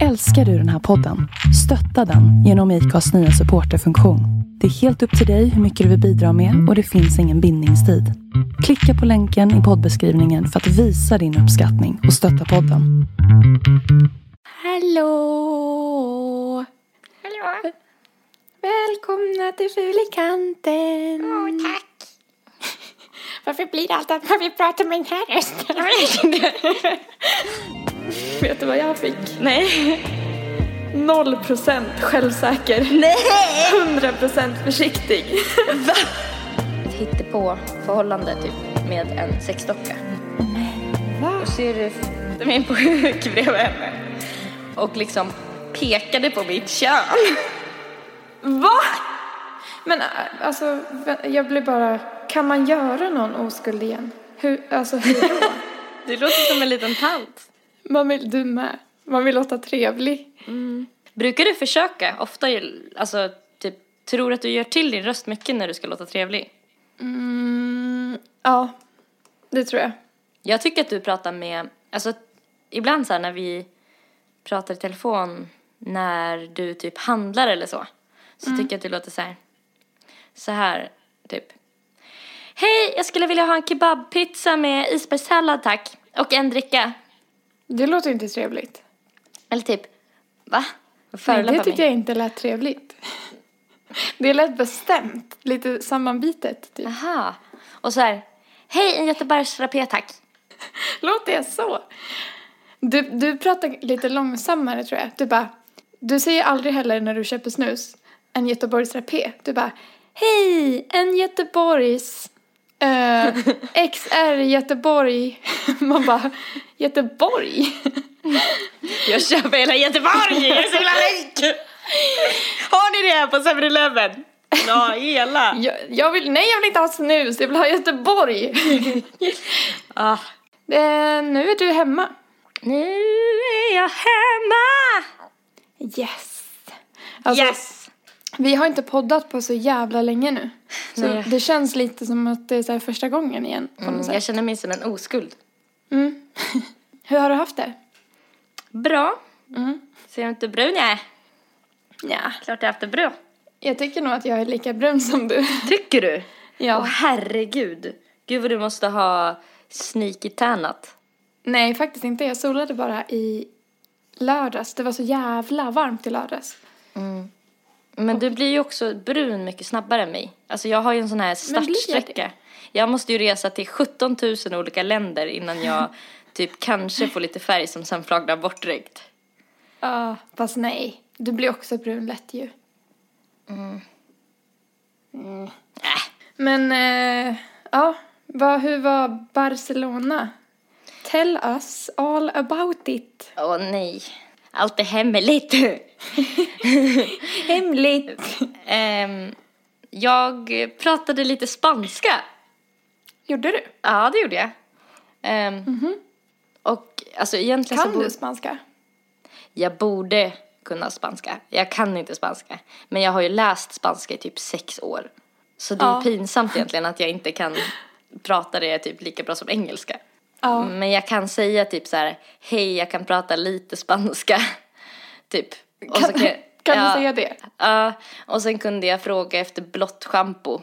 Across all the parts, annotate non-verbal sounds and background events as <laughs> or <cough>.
Älskar du den här podden? Stötta den genom IKAs nya supporterfunktion. Det är helt upp till dig hur mycket du vill bidra med och det finns ingen bindningstid. Klicka på länken i poddbeskrivningen för att visa din uppskattning och stötta podden. Hallå! Hallå? Välkomna till Fulikanten! Åh, tack. <laughs> Varför blir det alltid att man vill prata med den här rösten? <laughs> <laughs> Vet du vad jag fick? Nej. Noll procent självsäker. Nej! 100 procent försiktig. <laughs> Va? Hittade på förhållande typ med en sexdocka. Va? Och så är det min pojk bredvid henne. Och liksom pekade på mitt kön. Va? Men äh, alltså, jag blir bara... Kan man göra någon oskuld igen? Hur, alltså hur då? <laughs> Du låter som en liten tant. Man vill, du med. Man vill låta trevlig. Brukar du försöka ofta, alltså typ, tror att du gör till din röst mycket när du ska låta trevlig? Mm, ja, det tror jag. Jag tycker att du pratar med, alltså ibland så här när vi pratar i telefon när du typ handlar eller så. Så tycker jag att du låter så här, så här typ. Hej, jag skulle vilja ha en kebabpizza med isbergssallad tack. Och en dricka. Det låter inte trevligt. Eller typ, va? Nej, det tyckte jag inte lät trevligt. Det lät bestämt, lite sammanbitet typ. Aha. Och så här, hej, en göteborgsrapé tack. Låter jag så? Du, du pratar lite långsammare tror jag. Du bara, du säger aldrig heller när du köper snus en Göteborgs rapé. Du bara, hej, en Göteborgs eh, XR Göteborg. <laughs> Man bara, Göteborg? <laughs> Jag köper hela Göteborg, jag är så himla rik! Har ni det här på 7-Eleven? Ja, hela. Jag, jag vill, nej jag vill inte ha snus, jag vill ha Göteborg. <laughs> Ah. Eh, nu är du hemma. Nu är jag hemma! Yes. Alltså, yes! Vi har inte poddat på så jävla länge nu. Så Nej. det känns lite som att det är första gången igen. På något Mm, sätt. jag känner mig som en oskuld. Mm. <laughs> Hur har du haft det? Bra. Mm. Ser du inte brun jag är? Ja. Klart jag har haft det bra. Jag tycker nog att jag är lika brun som du. <laughs> Tycker du? Ja. Åh herregud. Gud vad du måste ha sneaky tannat. Nej, faktiskt inte. Jag solade bara i lördags. Det var så jävla varmt i lördags. Men du blir ju också brun mycket snabbare än mig. Alltså jag har ju en sån här blir jag startsträcka. Jag måste ju resa till 17 000 olika länder innan jag <laughs> typ kanske får lite färg som sen flagnar bort direkt. Ja, fast nej. Du blir också brun lätt ju. Äh. Men, eh, ja. Vad, hur var Barcelona? Tell us all about it. Åh nej. Allt är hemligt. <laughs> Hemligt. Ehm, jag pratade lite spanska. Gjorde du? Ja, det gjorde jag. Ehm, Och alltså egentligen. Kan så bo- du spanska? jag borde kunna spanska. Jag kan inte spanska. Men jag har ju läst spanska i typ sex år. Så det är Ja. pinsamt egentligen att jag inte kan prata det typ lika bra som engelska. Ja. Men jag kan säga typ så här, hej jag kan prata lite spanska. <laughs> typ. Och Kan, jag- kan <laughs> ja, du säga det? Ja, och sen kunde jag fråga efter blått schampo.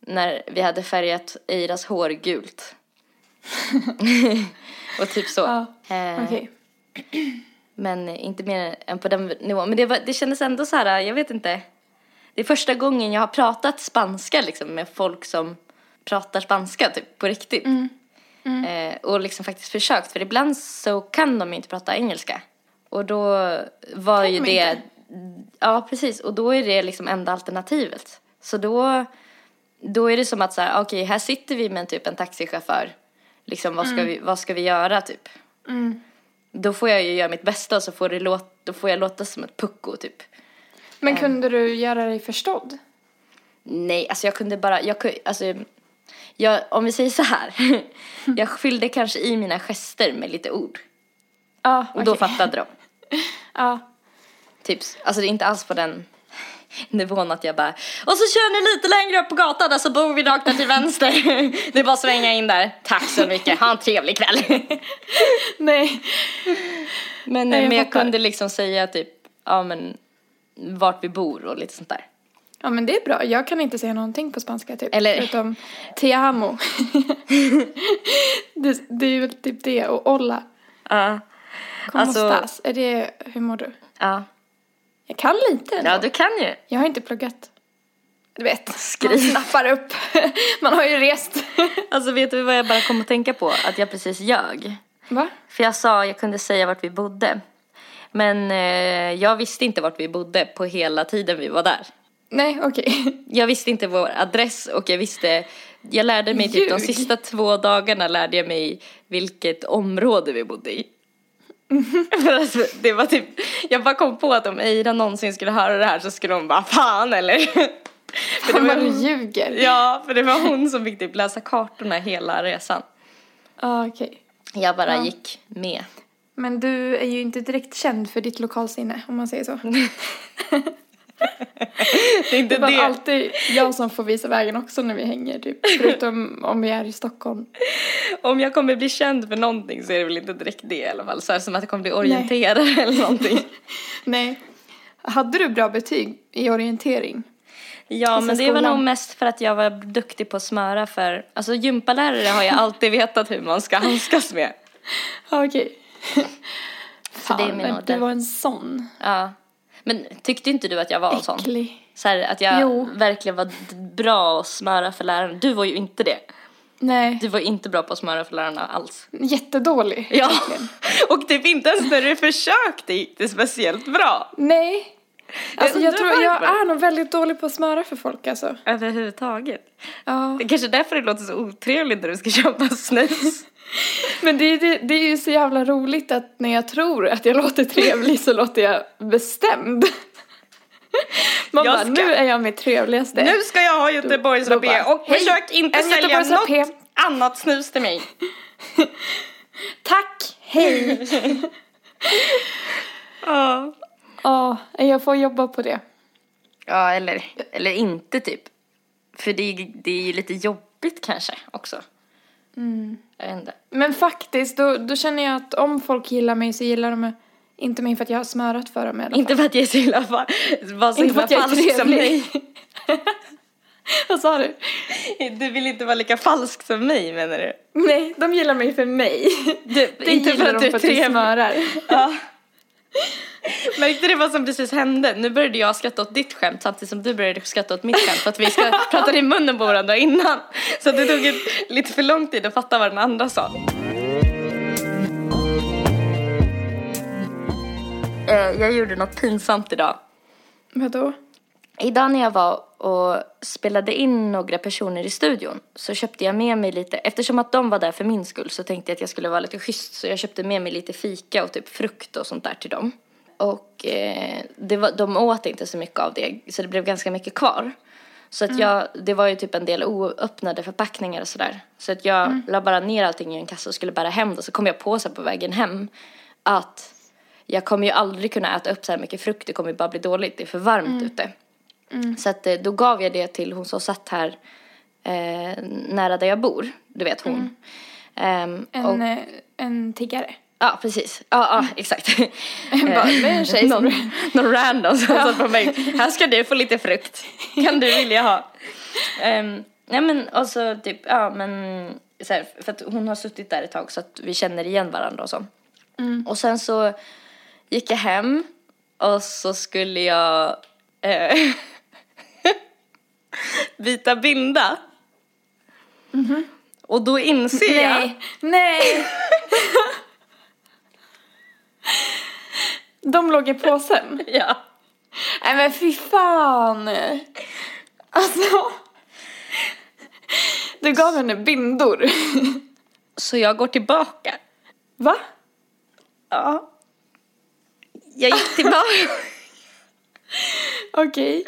När vi hade färgat Eiras hår gult. <laughs> och typ så. Ja, Eh, Okej. Men inte mer än på den nivån. Men det, var, det kändes ändå så här, jag vet inte. Det är första gången jag har pratat spanska liksom med folk som pratar spanska typ på riktigt. Eh, och liksom faktiskt försökt, för ibland så kan de inte prata engelska. Och då var Kan ju de det, inte? ja precis, och då är det liksom enda alternativet. Så då, då är det som att så här, okej här sitter vi med typ en taxichaufför. Liksom vad ska, vi, vad ska vi göra typ? Då får jag ju göra mitt bästa och så får, det låta, då får jag låta som ett pucko typ. Men kunde du göra dig förstådd? Nej, alltså jag kunde bara, jag, alltså, jag, om vi säger så här. <laughs> jag fyllde kanske i mina gester med lite ord. Ja, Och då fattade de. <laughs> Ja. Typ, alltså det är inte alls på den, nivån att jag bara och så kör ni lite längre upp på gatan och så bor vi rakt där till vänster. <laughs> Det är bara att svänga in där. Tack så mycket, ha en trevlig kväll. Nej. Men, Nej, jag men jag kunde liksom säga typ, ja men vart vi bor och lite sånt där. Ja men det är bra. Jag kan inte säga någonting på spanska typ. Eller- Förutom te amo. <laughs> det, det är väl typ det. Och olla. Ja. Como Alltså- estás? Är det, hur mår du? Ja. Jag kan lite ändå. ja, du kan ju. Jag har inte pluggat. Du vet, Skriv. man snappar upp. <laughs> man har ju rest. <laughs> Alltså vet du vad jag bara kom att tänka på? Att jag precis ljög. Va? För jag sa jag kunde säga vart vi bodde. Men eh, jag visste inte vart vi bodde på hela tiden vi var där. Nej, okej. <laughs> Jag visste inte vår adress och jag visste, jag lärde mig typ de sista två dagarna lärde jag mig vilket område vi bodde i. För <laughs> alltså, det var typ, jag bara kom på att om Eira någonsin skulle höra det här så skulle hon bara fan eller? <laughs> För Fan vad du ljuger. ja, för det var hon som fick typ läsa kartorna hela resan. Ja, okej. Jag bara Ja. gick med. Men du är ju inte direkt känd för ditt lokalsinne, om man säger så. Det är inte Det är det. väl alltid jag som får visa vägen också när vi hänger, typ. Förutom om vi är i Stockholm. Om jag kommer bli känd för någonting så är det väl inte direkt det i alla fall. Så här som att jag kommer bli orienterare <laughs> eller någonting. Nej. Hade du bra betyg i orientering? Ja, Alltså men det var nog mest för att jag var duktig på att smöra för, alltså gympalärare har jag alltid <laughs> vetat hur man ska handskas med. Okej. det är Fan, min men ålder. du var en sån. Ja. Men tyckte inte du att jag var sån? Så här, att jag Jo. verkligen var bra att smöra för lärarna. Du var ju inte det. Nej, Du var inte bra på att smöra för lärarna alls. jättedålig. Ja, verkligen. <laughs> och typ inte ens när du försökte gick det speciellt bra. Nej. Alltså jag, undrar tror jag är nog väldigt dålig på att smöra för folk alltså. Överhuvudtaget. Ja. Det är kanske därför det låter så otrevligt när du ska <laughs> köpa snus. <laughs> Men det, är- det, det är ju så jävla roligt att när jag tror att jag låter trevlig så låter jag bestämd. <laughs> Man Jag bara, ska- nu är jag mitt trevligaste. Nu ska jag ha Göteborgsrapé Då bara, och hej, försök inte sälja något annat snus till mig. <laughs> Tack, hej. Ja. Ja, jag får jobba på det. Ja, eller, eller inte typ. För det, är- det är ju lite jobbigt kanske också. Mm. Jag vet inte. Men faktiskt, då, då känner jag att om folk gillar mig så gillar de inte mig för att jag har smörat för dem i alla fall. Inte för att jag är så himla, fa- var så Inte för att jag är falsk som trevlig. dig. <laughs> Vad sa du? Du vill inte vara lika falsk som mig menar du? Nej, de gillar mig för mig. du inte gillar för att de du är för att jag trevlig. smörar. Ja. Märkte du vad som precis hände? Nu började jag skratta åt ditt skämt samtidigt som du började skratta åt mitt skämt för att vi ska <laughs> prata i munnen på varandra innan. Så det tog ett, lite för lång tid att fatta vad den andra sa. Eh, Jag gjorde något pinsamt idag. Vadå? Idag när jag var och spelade in några personer i studion så köpte jag med mig lite, eftersom att de var där för min skull så tänkte jag att jag skulle vara lite schysst så jag köpte med mig lite fika och typ frukt och sånt där till dem. Och eh, det var, de åt inte så mycket av det så det blev ganska mycket kvar. Så att jag, det var ju typ en del oöppnade förpackningar och sådär. Så att jag la bara ner allting i en kasse och skulle bära hem det. Så kom jag på så på vägen hem att jag kommer ju aldrig kunna äta upp så här mycket frukt. Det kommer ju bara bli dåligt. Det är för varmt ute. Så att eh, då gav jag det till hon som satt här eh, nära där jag bor. Du vet hon. Ehm, En, och, eh, en tiggare. ja, precis. Ja, ja exakt. <laughs> Bara, en tjej som- någon, någon random som satt på mig. Här ska du få lite frukt. Kan du vilja ha? Um, <laughs> nej men och så typ, ja men så här, för att hon har suttit där ett tag så att vi känner igen varandra och så. Och sen så gick jag hem och så skulle jag eh, <laughs> byta binda. Och då inser jag Nej, nej. <laughs> De låg i påsen. <laughs> Ja. Nej men fy fan. Alltså. Du gav henne bindor. Så jag går tillbaka. Va? Ja. Jag gick tillbaka. Okej.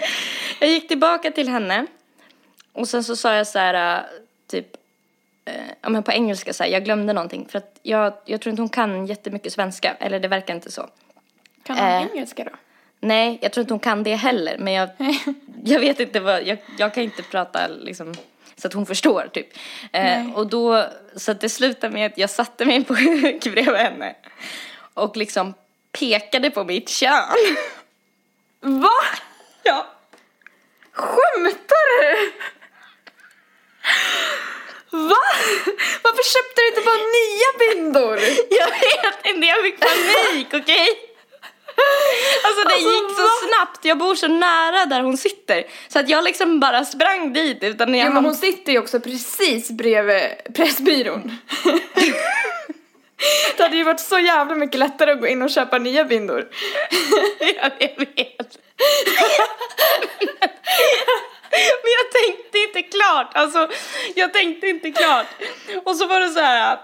Jag gick tillbaka till henne. Och sen så sa jag så här, äh, typ, eh, ja men på engelska så här, jag glömde någonting. För att jag, jag tror inte hon kan jättemycket svenska. Eller det verkar inte så. Kan hon Eh. engelska då? Nej, jag tror inte hon kan det heller. Men jag, <laughs> jag vet inte vad, jag, jag kan inte prata liksom så att hon förstår typ. Eh, och då, så att det slutade med att jag satte mig på <laughs> huk bredvid henne. Och liksom pekade på mitt kön. Va? Ja. Skämtar du? Va? Varför köpte du inte bara nya bindor? Jag vet inte, jag fick panik, <laughs> okej? Alltså det Alltså, gick så va? snabbt, jag bor så nära där hon sitter. Så att jag liksom bara sprang dit utan jag Ja, men hon sitter ju också precis bredvid Pressbyrån. <laughs> Det hade ju varit så jävla mycket lättare att gå in och köpa nya bindor. Ja, jag vet. Men jag tänkte inte klart, alltså jag tänkte inte klart. Och så var det så här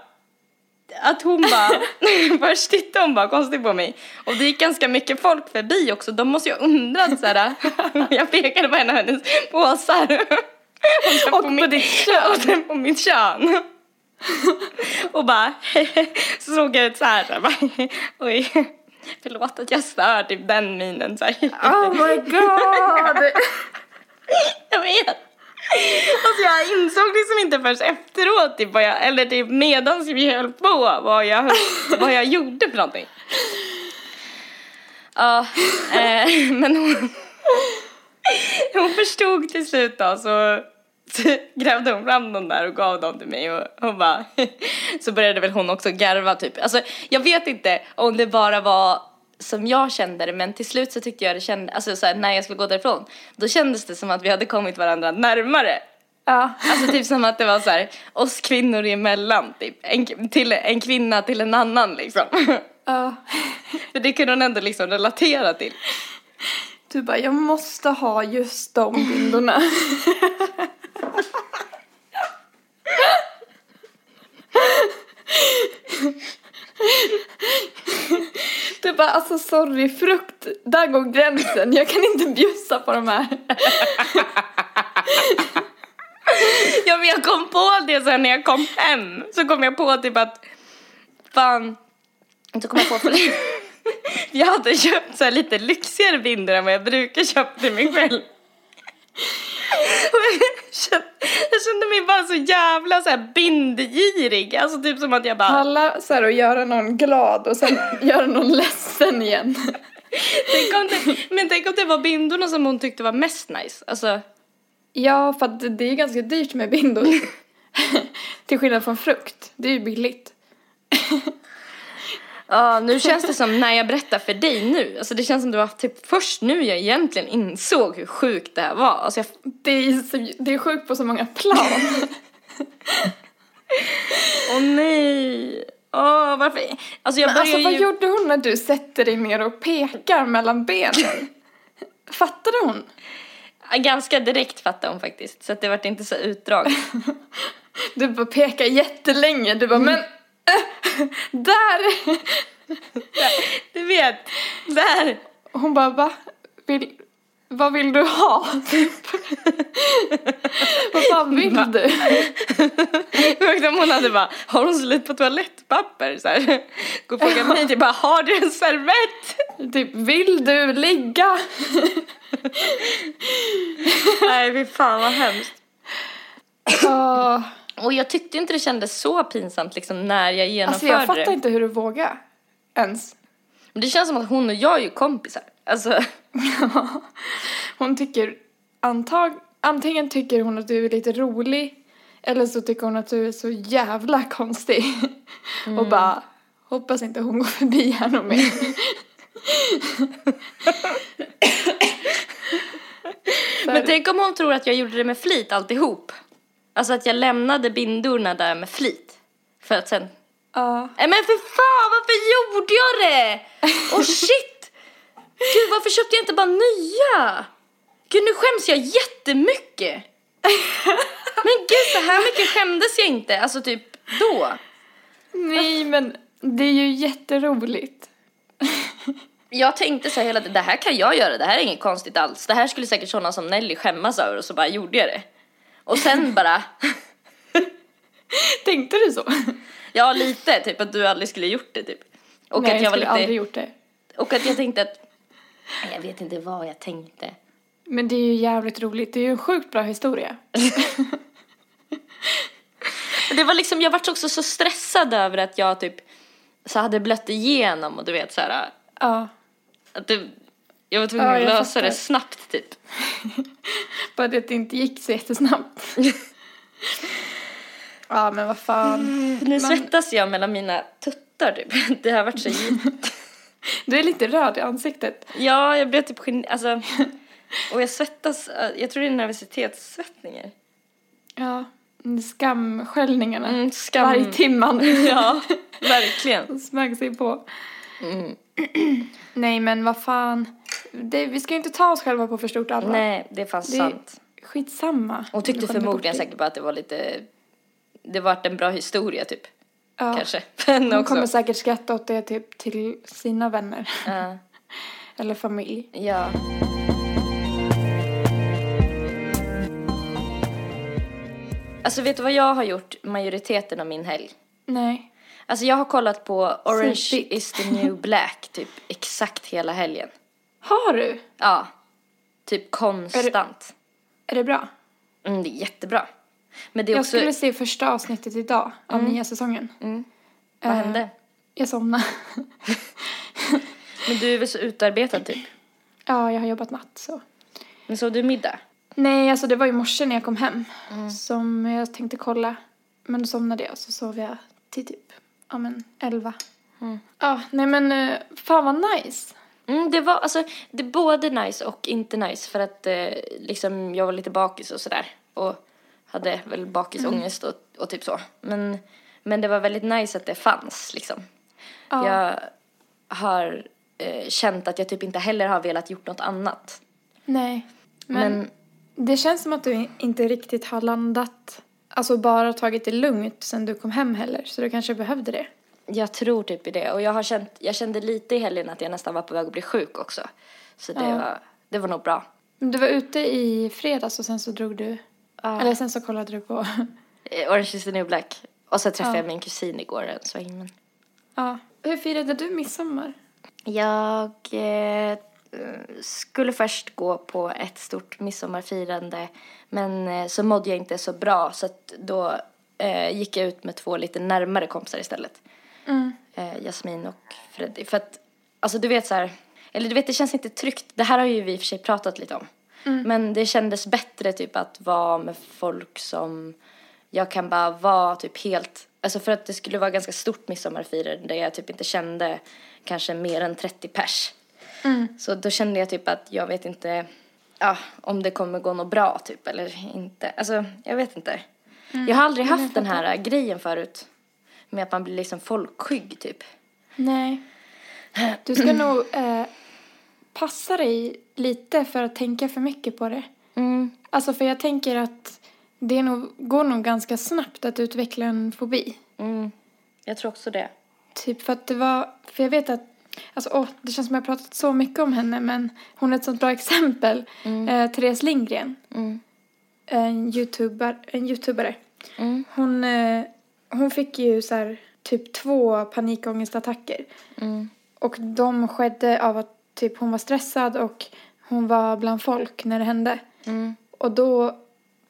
att hon bara, <laughs> först tittade hon bara konstigt på mig. Och det gick ganska mycket folk förbi också, de måste ju ha undrat så här. <laughs> Jag pekade på en av hennes påsar. Och, Och på mitt- ditt kön. Och sen på mitt kön. Och bara, <laughs> så såg jag ut så här, så bara, oj, förlåt att jag stör, typ den minen så här. Oh my god! Jag vet. Alltså jag insåg liksom inte förrän efteråt, typ, vad jag, eller typ medans vi höll på, vad jag, vad jag gjorde för någonting. Ja, eh, men hon, hon förstod till slut då, så, så grävde hon fram dem där och gav dem till mig och hon bara, så började väl hon också garva typ. Alltså jag vet inte om det bara var som jag kände det men till slut så tyckte jag det kände, alltså så här, när jag skulle gå därifrån, då kändes det som att vi hade kommit varandra närmare. Ja. Alltså typ som att det var så här, oss kvinnor emellan typ, en, till, en kvinna till en annan liksom. ja. <laughs> För det kunde hon ändå liksom relatera till. Du bara, jag måste ha just de bindorna. <laughs> <laughs> Du bara, alltså sorry, frukt, där går gränsen. Jag kan inte bjussa på de här. <laughs> Ja men jag kom på det sen när jag kom hem. Så kom jag på typ att, fan, så kom jag på för <laughs> jag hade köpt så här lite lyxigare bindor än vad jag brukar köpa till mig själv. <laughs> Och jag kände, mig bara så jävla så här bindgirig. Alltså typ som att jag bara, Alla så här att göra någon glad och sen <laughs> göra någon ledsen igen. tänk om det, men tänk om det var bindorna som hon tyckte var mest nice. Alltså, Ja, för att det är ganska dyrt med bindor. <laughs> Till skillnad från frukt. Det är ju billigt. Ja, nu känns det som när jag berättar för dig nu, alltså det känns som det var typ först nu jag egentligen insåg hur sjukt det här var. Alltså jag, Det är, det är sjukt på så många plan. <laughs> åh nej. Åh, varför? Alltså jag Men alltså vad ju... gjorde hon när du sätter dig ner och pekar mellan benen? Fattade hon? Ganska direkt fattade hon faktiskt, så att det vart inte så utdrag. <laughs> Du bara pekar jättelänge. Du bara, men äh, där! Du vet, där. Hon bara, va? Vill, vad vill du ha? Typ. vad fan vill du? Och om hon hade bara, har hon slut på toalettpapper? Så här. Gå och fråga mig, typ bara, har du en servett? Typ, vill du ligga? Nej, fy fan vad hemskt. Och jag tyckte inte det kändes så pinsamt liksom när jag genomförde Alltså jag fattar det. inte hur du vågar. Ens. Men det känns som att hon och jag är ju kompisar. Alltså, Hon tycker antag, antingen tycker hon att du är lite rolig eller så tycker hon att du är så jävla konstig. Och bara hoppas inte hon går förbi här någon mer. Men tänk om hon tror att jag gjorde det med flit alltihop. Alltså att jag lämnade bindorna där med flit. För att sen... ja. Nej men för fan, varför gjorde jag det? <laughs> Oh shit! Gud, varför köpte jag inte bara nya? Gud, nu skäms jag jättemycket. <laughs> Men gud, så här mycket skämdes jag inte. Alltså typ då. Nej men det är ju jätteroligt. <laughs> Jag tänkte så här hela tiden, det här kan jag göra, det här är inget konstigt alls. Det här skulle säkert sådana som Nelly skämmas över och så bara gjorde jag det. Och sen bara, <laughs> Tänkte du så? ja lite, typ att du aldrig skulle gjort det typ. Och Nej, att jag var skulle lite, aldrig gjort det. och att jag tänkte att Jag vet inte vad jag tänkte. Men det är ju jävligt roligt. Det är ju en sjukt bra historia. <laughs> Det var liksom, jag vart också så stressad över att jag typ så hade blött igenom och du vet så här Ja. att det, jag var tvungen Ja, att lösa det fattar. snabbt typ. <laughs> Bara det att det inte gick så jättesnabbt. <laughs> ja, men vad fan. Nu svettas jag mellan mina tuttar typ. <laughs> Det har varit så djupt. Du är lite röd i ansiktet. Ja, jag blev typ gen... alltså och jag svettas, äh, jag tror det är nervositetssvettningar. Ja. Skamskällningarna. Mm, skam. Varje timman. Ja, verkligen. Smög sig på. Mm. <clears throat> Nej, men vad fan. Det, vi ska ju inte ta oss själva på för stort allvar. Nej, det är fan Det- sant. Skitsamma. Hon tyckte förmodligen säkert bara att det var lite, det vart en bra historia typ. Ja. Kanske. <laughs> Men Hon kommer säkert skratta åt det typ till sina vänner. Ja. <laughs> Eller familj. ja. Alltså vet du vad jag har gjort majoriteten av min helg? Nej. Alltså jag har kollat på Orange is the new black typ exakt hela helgen. Har du? Ja. Typ konstant. Är det bra? Mm, det är jättebra. Men det är Jag också... skulle se första avsnittet idag av nya säsongen. Mm. Vad Eh, hände? Jag somnade. <laughs> Men du är väl så utarbetad typ? ja, jag har jobbat natt så. Men sov du middag? Nej, alltså det var i morse när jag kom hem som jag tänkte kolla. Men då somnade jag så sov jag till typ, ja men elva. Ja, nej men eh, fan vad nice. Mm, det var alltså, det är både nice och inte nice för att eh, liksom jag var lite bakis och sådär och hade väl bakisångest och, och typ så. Men, men det var väldigt nice att det fanns liksom. Ja. Jag har eh, känt att jag typ inte heller har velat gjort något annat. Nej, men, Men, det känns som att du inte riktigt har landat, alltså bara tagit det lugnt sen du kom hem heller. Så du kanske behövde det. Jag tror typ i det och jag har känt, jag kände lite i helgen att jag nästan var på väg att bli sjuk också. Så det, Ja. var, det var nog bra. Du var ute i fredags och sen så drog du, Ja. eller sen så kollade du på, Eh, Orange is the new black. Och så träffade Ja. jag min kusin igår en sväng. Men... ja. Hur firade du midsommar? Jag eh, skulle först gå på ett stort midsommarfirande men eh, så mådde jag inte så bra så då eh, gick jag ut med två lite närmare kompisar istället. Mm. Eh, Jasmin och Freddy. För att, alltså du vet så här, eller du vet det känns inte tryggt. Det här har ju vi i och för sig pratat lite om. Men det kändes bättre typ att vara med folk som jag kan bara vara typ helt, alltså för att det skulle vara ganska stort midsommarfirande där jag typ inte kände kanske mer än 30 pers. Så då kände jag typ att jag vet inte, ja, om det kommer gå något bra typ eller inte. Alltså jag vet inte. Jag har aldrig haft den här grejen förut med att man blir liksom folkskygg typ. Nej. Du ska nog eh, passa dig lite för att tänka för mycket på det. Mm. Alltså för jag tänker att det nog, går nog ganska snabbt att utveckla en fobi. Mm. Jag tror också det. Typ för att det var, för jag vet att, alltså åh, det känns som jag pratat så mycket om henne men hon är ett sånt bra exempel. Eh, Therese Lindgren, Mm. en, YouTuber, en youtubare. Mm. Hon, eh, hon fick ju så här typ två panikångestattacker. Mm. Och de skedde av att typ hon var stressad och hon var bland folk när det hände. Mm. Och då,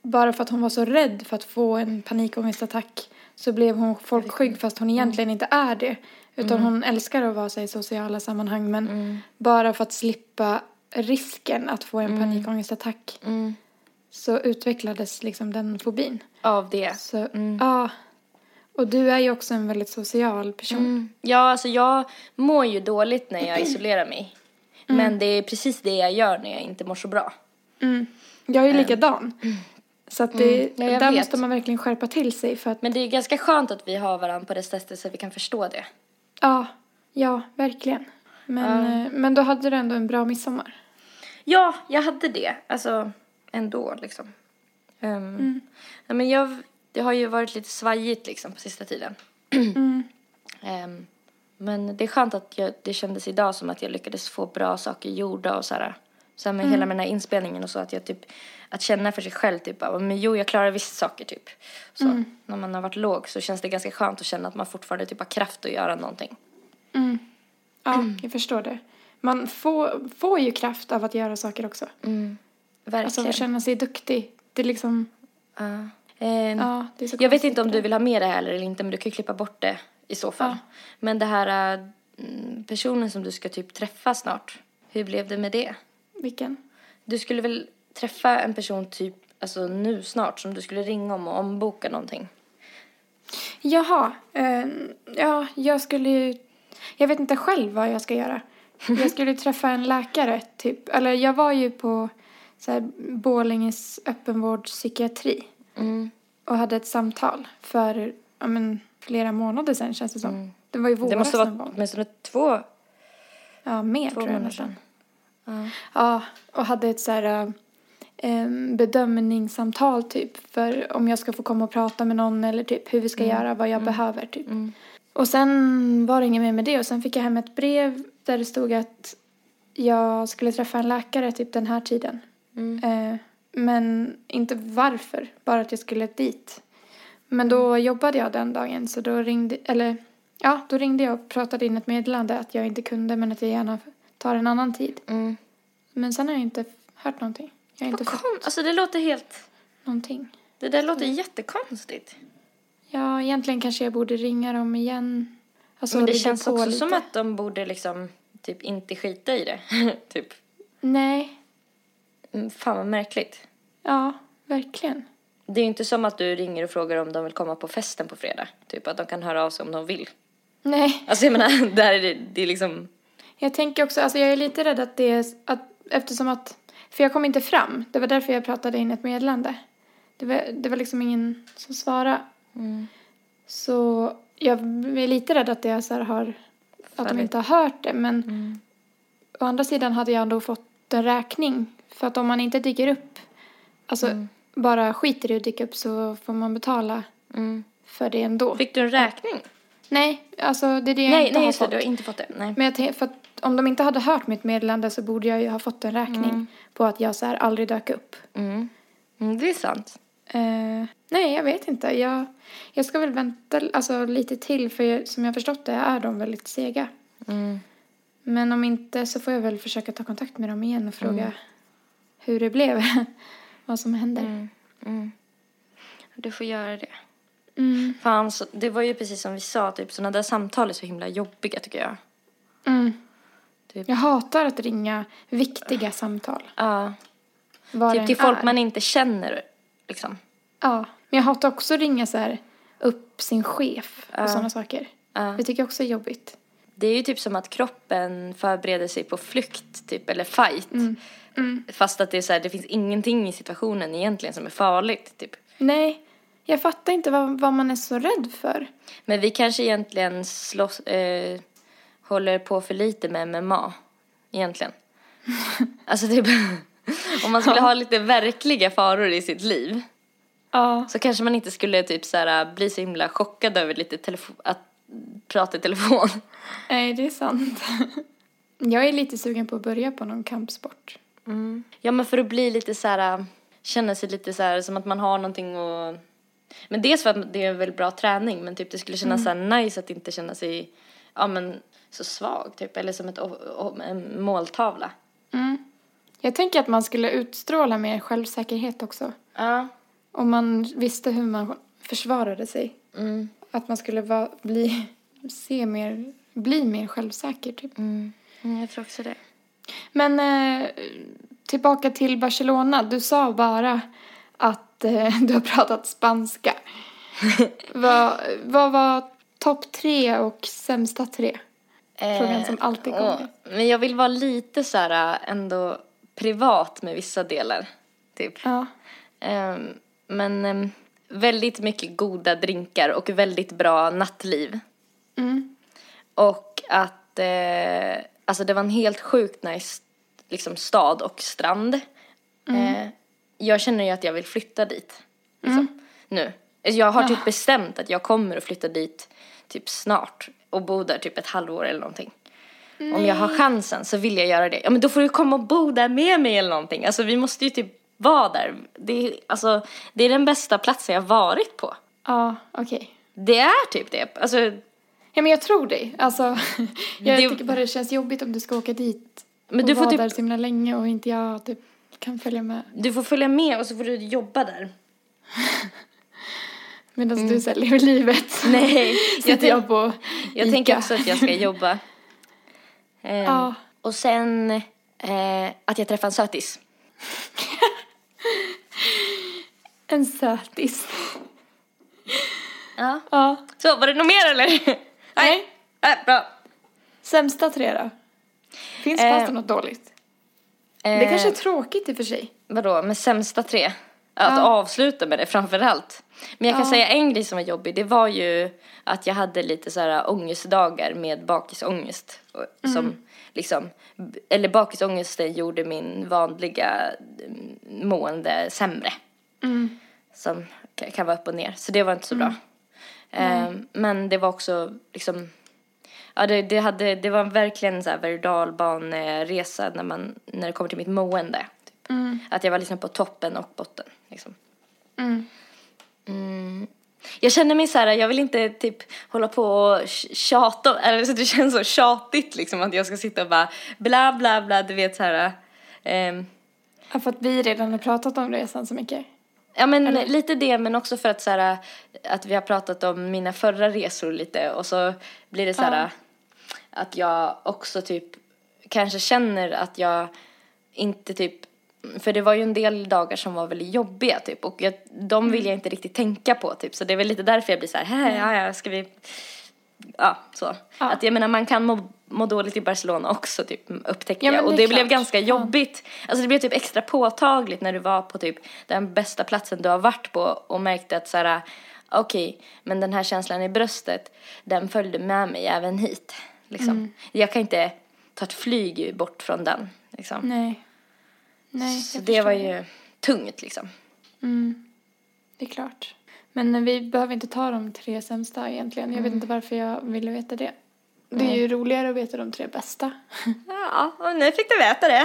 bara för att hon var så rädd för att få en panikångestattack så blev hon folkskygg fast hon egentligen inte är det. Utan hon älskar att vara sig i sociala sammanhang men bara för att slippa risken att få en panikångestattack Mm. så utvecklades liksom den fobin. Av det. Så, ja. Och du är ju också en väldigt social person. Mm. Ja, alltså jag mår ju dåligt när jag isolerar mig. Men det är precis det jag gör när jag inte mår så bra. Mm. Jag är ju likadan. Så att det, Mm. Ja, där vet. måste man verkligen skärpa till sig för att, Men det är ganska skönt att vi har varandra på det sättet så att vi kan förstå det. ja, ja, verkligen. Men, eh, men då hade du ändå en bra midsommar. Ja, jag hade det. Alltså, ändå liksom. Um, ja, men jag, det har ju varit lite svajigt liksom på sista tiden. Mm. Ehm, men det är skönt att jag, det kändes idag som att jag lyckades få bra saker gjorda och så här. Så här med hela den här inspelningen och så att jag typ, att känna för sig själv typ, bara, men jo jag klarar visst saker typ. Så när man har varit låg så känns det ganska skönt att känna att man fortfarande typ har kraft att göra någonting. Ja, jag förstår det. man får, får ju kraft av att göra saker också. Mm. Alltså Verkligen. att känna sig duktig. Det är liksom, Ja. Ehm, ja, det är så Jag vet inte om du vill ha med det här eller inte, men du kan ju klippa bort det i så fall. Ja. Men det här äh, personen som du ska typ träffa snart, hur blev det med det? Vilken? Du skulle väl träffa en person typ, alltså nu snart, som du skulle ringa om och omboka någonting? Jaha, eh, ja, jag skulle ju, jag vet inte själv vad jag ska göra. <laughs> Jag skulle träffa en läkare, typ. Eller jag var ju på så här, Borlänges öppenvårdspsykiatri Mm. och hade ett samtal för ja, men, flera månader sedan känns det som. Det var ju våras Mm. Det måste vara åtminstone två, Ja, mer två tror jag månader nästan. sedan. Ja, och hade ett så här eh, bedömningssamtal typ för om jag ska få komma och prata med någon eller typ hur vi ska göra, vad jag behöver typ. Mm. Och sen var det inget mer med det och sen fick jag hem ett brev där det stod att jag skulle träffa en läkare typ den här tiden. Mm. Eh, men inte varför, bara att jag skulle dit. Men då jobbade jag den dagen så då ringde, eller ja, då ringde jag och pratade in ett meddelande att jag inte kunde men att jag gärna tar en annan tid. Mm. Men sen har jag inte hört någonting. Jag har inte Vad fått kon- alltså det låter helt, någonting. det där låter jättekonstigt. Ja, egentligen kanske jag borde ringa dem igen. Alltså, Men det känns också lite. som att de borde liksom typ inte skita i det. <laughs> typ. Nej, Mm, Fan vad märkligt. ja, verkligen. Det är ju inte som att du ringer och frågar om de vill komma på festen på fredag. Typ att de kan höra av sig om de vill. Nej, Alltså jag menar, <laughs> där är det, det är liksom... jag tänker också, alltså jag är lite rädd att det är, att eftersom att, för jag kom inte fram. Det var därför jag pratade in ett meddelande. Det var, det var liksom ingen som svarade. Mm. Så jag är lite rädd att det så här har, att de inte har hört det. Men Mm. å andra sidan hade jag ändå fått en räkning. För att om man inte dyker upp, alltså Mm. bara skiter i att dyka upp så får man betala Mm. för det ändå. Fick du en räkning? Nej, alltså det är det jag nej, inte nej har fått. du har inte fått det. Nej. Men jag för om de inte hade hört mitt meddelande så borde jag ju ha fått en räkning på att jag så här aldrig dök upp. Mm. Mm, det är sant. Eh, nej, jag vet inte. Jag, jag ska väl vänta alltså, lite till för jag, som jag förstått det är de väldigt sega. Mm. Men om inte så får jag väl försöka ta kontakt med dem igen och fråga Mm. Hur det blev. <laughs> Vad som händer. Mm. Mm. Du får göra det. Mm. Fan, så, det var ju precis som vi sa, typ sådana där samtal är så himla jobbiga tycker jag. Mm. Typ. Jag hatar att ringa viktiga samtal. Ja. Vad Typ till folk är. man inte känner, liksom. Ja, men jag hatar också att ringa så här upp sin chef och Ja. sådana saker. Det tycker jag också är jobbigt. Det är ju typ som att kroppen förbereder sig på flykt, typ, eller fight. Mm. Fast att det är så här, det finns ingenting i situationen egentligen som är farligt, typ. Nej, jag fattar inte vad, vad man är så rädd för. Men vi kanske egentligen slåss, eh, håller på för lite med MMA, egentligen. <laughs> alltså typ, <laughs> om man skulle ha lite verkliga faror i sitt liv Ja. så kanske man inte skulle typ så här, bli så himla chockad över lite telefo- att prata i telefon. Nej, det är sant. <laughs> jag är lite sugen på att börja på någon kampsport. Ja men för att bli lite så här, känna sig lite så här som att man har någonting och Men dels för att det är en väldigt bra träning men typ det skulle kännas så här nice att inte känna sig, ja men så svag typ eller som ett, en måltavla. Mm. Jag tänker att man skulle utstråla mer självsäkerhet också. Ja. Om man visste hur man försvarade sig. Mm. Att man skulle vara, bli, se mer, bli mer självsäker typ. Mm. Mm, jag tror också det. Men eh, tillbaka till Barcelona. Du sa bara att eh, <laughs> du har pratat spanska. <laughs> vad, vad var topp tre och sämsta tre? Frågan som alltid kommer. men jag vill vara lite så här ändå privat med vissa delar. Typ. Ja. Ehm, men ehm, väldigt mycket goda drinkar och väldigt bra nattliv. Mm. Och att, eh, alltså det var en helt sjukt nice liksom, stad och strand. Eh, jag känner ju att jag vill flytta dit. Liksom, Nu. Jag har typ bestämt att jag kommer att flytta dit typ snart och bo där typ ett halvår eller någonting. Om jag har chansen så vill jag göra det. Ja men då får du komma och bo där med mig eller någonting. Alltså vi måste ju typ vara där. Det är, alltså, det är den bästa platsen jag varit på. Ja, okej. Det är typ det. Alltså, Ja, men jag tror dig. Alltså, <laughs> jag Det- tycker bara det känns jobbigt om du ska åka dit Men och du får vara typ- där så himla länge och inte jag typ kan följa med. Du får följa med och så får du jobba där. <laughs> Medan du så lever livet. <laughs> Nej, jag, jag tänk, på jag Ica. tänker också att jag ska jobba. Ehm, Ja. Och sen eh, att jag träffar en sötis. En sötis. Ja. Ja. Så, var det något mer eller? Nej. Äh, bra. Sämsta tre då? Finns Eh, det något dåligt? Det kanske är Eh, tråkigt i och för sig. Vadå, med sämsta tre? Att Ja. avsluta med det framför allt. Men jag kan Ja. säga en grej som var jobbig. Det var ju att jag hade lite så här ångestdagar med bakisångest. Mm. Som liksom, eller bakisångesten gjorde min vanliga mm, mående sämre. Mm. Som ka- kan vara upp och ner. Så det var inte så bra. Ehm, men det var också liksom Ja, det, det, hade, det var verkligen en så här berg dalbaneresa när, man, när det kommer till mitt mående. Typ. Mm. Att jag var liksom på toppen och botten. Liksom. Mm. Mm. Jag känner mig så här, jag vill inte typ hålla på och tj- tjata, eller så det känns så tjatigt liksom att jag ska sitta och bara bla bla bla, du vet så här. ehm, Ja, för att vi redan har pratat om resan så mycket. Ja men Eller? lite det men också för att så här, att vi har pratat om mina förra resor lite och så blir det så här Ja. att jag också typ kanske känner att jag inte typ för det var ju en del dagar som var väldigt jobbiga typ och jag, de vill jag inte riktigt tänka på typ så det är väl lite därför jag blir så här, "Hä, ja ja ska vi ja så Ja. att jag menar man kan må, må dåligt i Barcelona också typ upptäckte Ja, jag och det det blev ganska jobbigt alltså det blev typ extra påtagligt när du var på typ den bästa platsen du har varit på och märkte att så här okej men den här känslan i bröstet den följde med mig även hit liksom Mm. jag kan inte ta ett flyg bort från den liksom Nej. Nej, så det var ju tungt liksom Mm. Det är klart. Men vi behöver inte ta de tre sämsta egentligen. Jag vet inte varför jag ville veta det. Det är ju roligare att veta de tre bästa. <laughs> ja och nu fick du veta det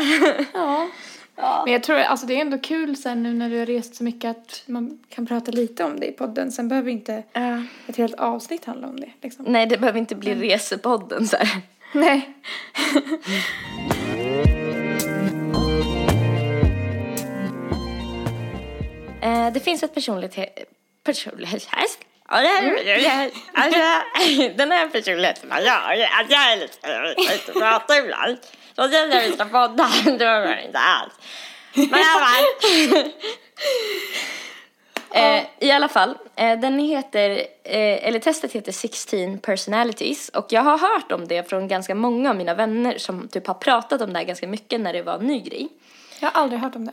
<laughs> Ja. Men jag tror, alltså det är ändå kul sen nu när du har rest så mycket att man kan prata lite om det i podden. Sen behöver inte Ja. ett helt avsnitt handla om det liksom. nej det behöver inte bli resepodden så här <laughs> Nej. Eh, det finns ett personlighet... Personlighetstest. Ja, det här, alltså, <laughs> den här personligheten man gör, att jag är lite, lite pratar ibland. Så är när vi ska podda, det var jag inte alls. Men i alla fall. <laughs> Eh, I alla fall, eh, den heter, eh, eller testet heter 16 personalities och jag har hört om det från ganska många av mina vänner som typ har pratat om det här ganska mycket när det var en ny grej. Jag har aldrig hört om det.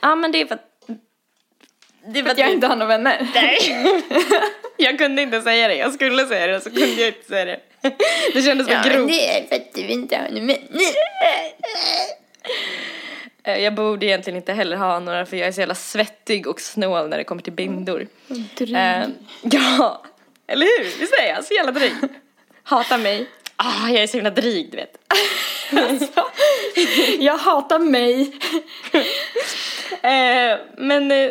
Ja men det är för att... Det Att jag inte har några vänner. Nej. <laughs> jag kunde inte säga det. Jag skulle säga det så kunde jag inte säga det. Det kändes så grovt. det är för att du inte har några vänner. Eh, Jag borde egentligen inte heller ha några för jag är så jävla svettig och snål när det kommer till bindor. Dryg. Eh, ja, eller hur? Visst är jag så jävla dryg? Hatar mig. Ah, jag är så himla dryg, du vet. <laughs> Jag hatar mig. Eh, men eh,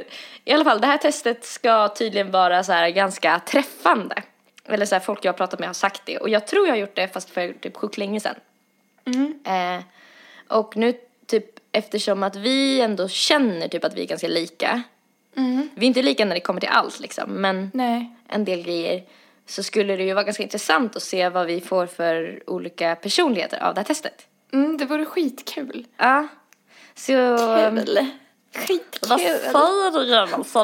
i alla fall, det här testet ska tydligen vara så här ganska träffande. Eller så här, folk jag har pratat med har sagt det. Och jag tror jag har gjort det fast för typ sjukt länge sedan. Eh, och nu typ eftersom att vi ändå känner typ att vi är ganska lika. Vi är inte lika när det kommer till allt liksom. Men Nej. en del grejer. Så skulle det ju vara ganska intressant att se vad vi får för olika personligheter av det här testet. Mm, det vore skitkul. Ja. Så... Kul. Skitkul. Vad säger du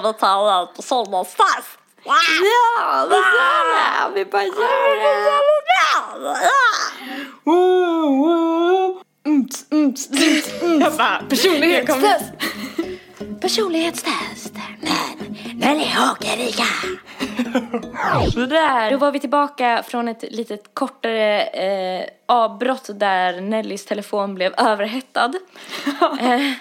vi tar ut personens test? Ja, vad sa Vi bara gör det. Jag bara, Personlighetstest. Personlighetstest. Men, men är åkerika. Sådär. Då var vi tillbaka från ett litet kortare eh, avbrott där Nellys telefon blev överhettad. <laughs> eh,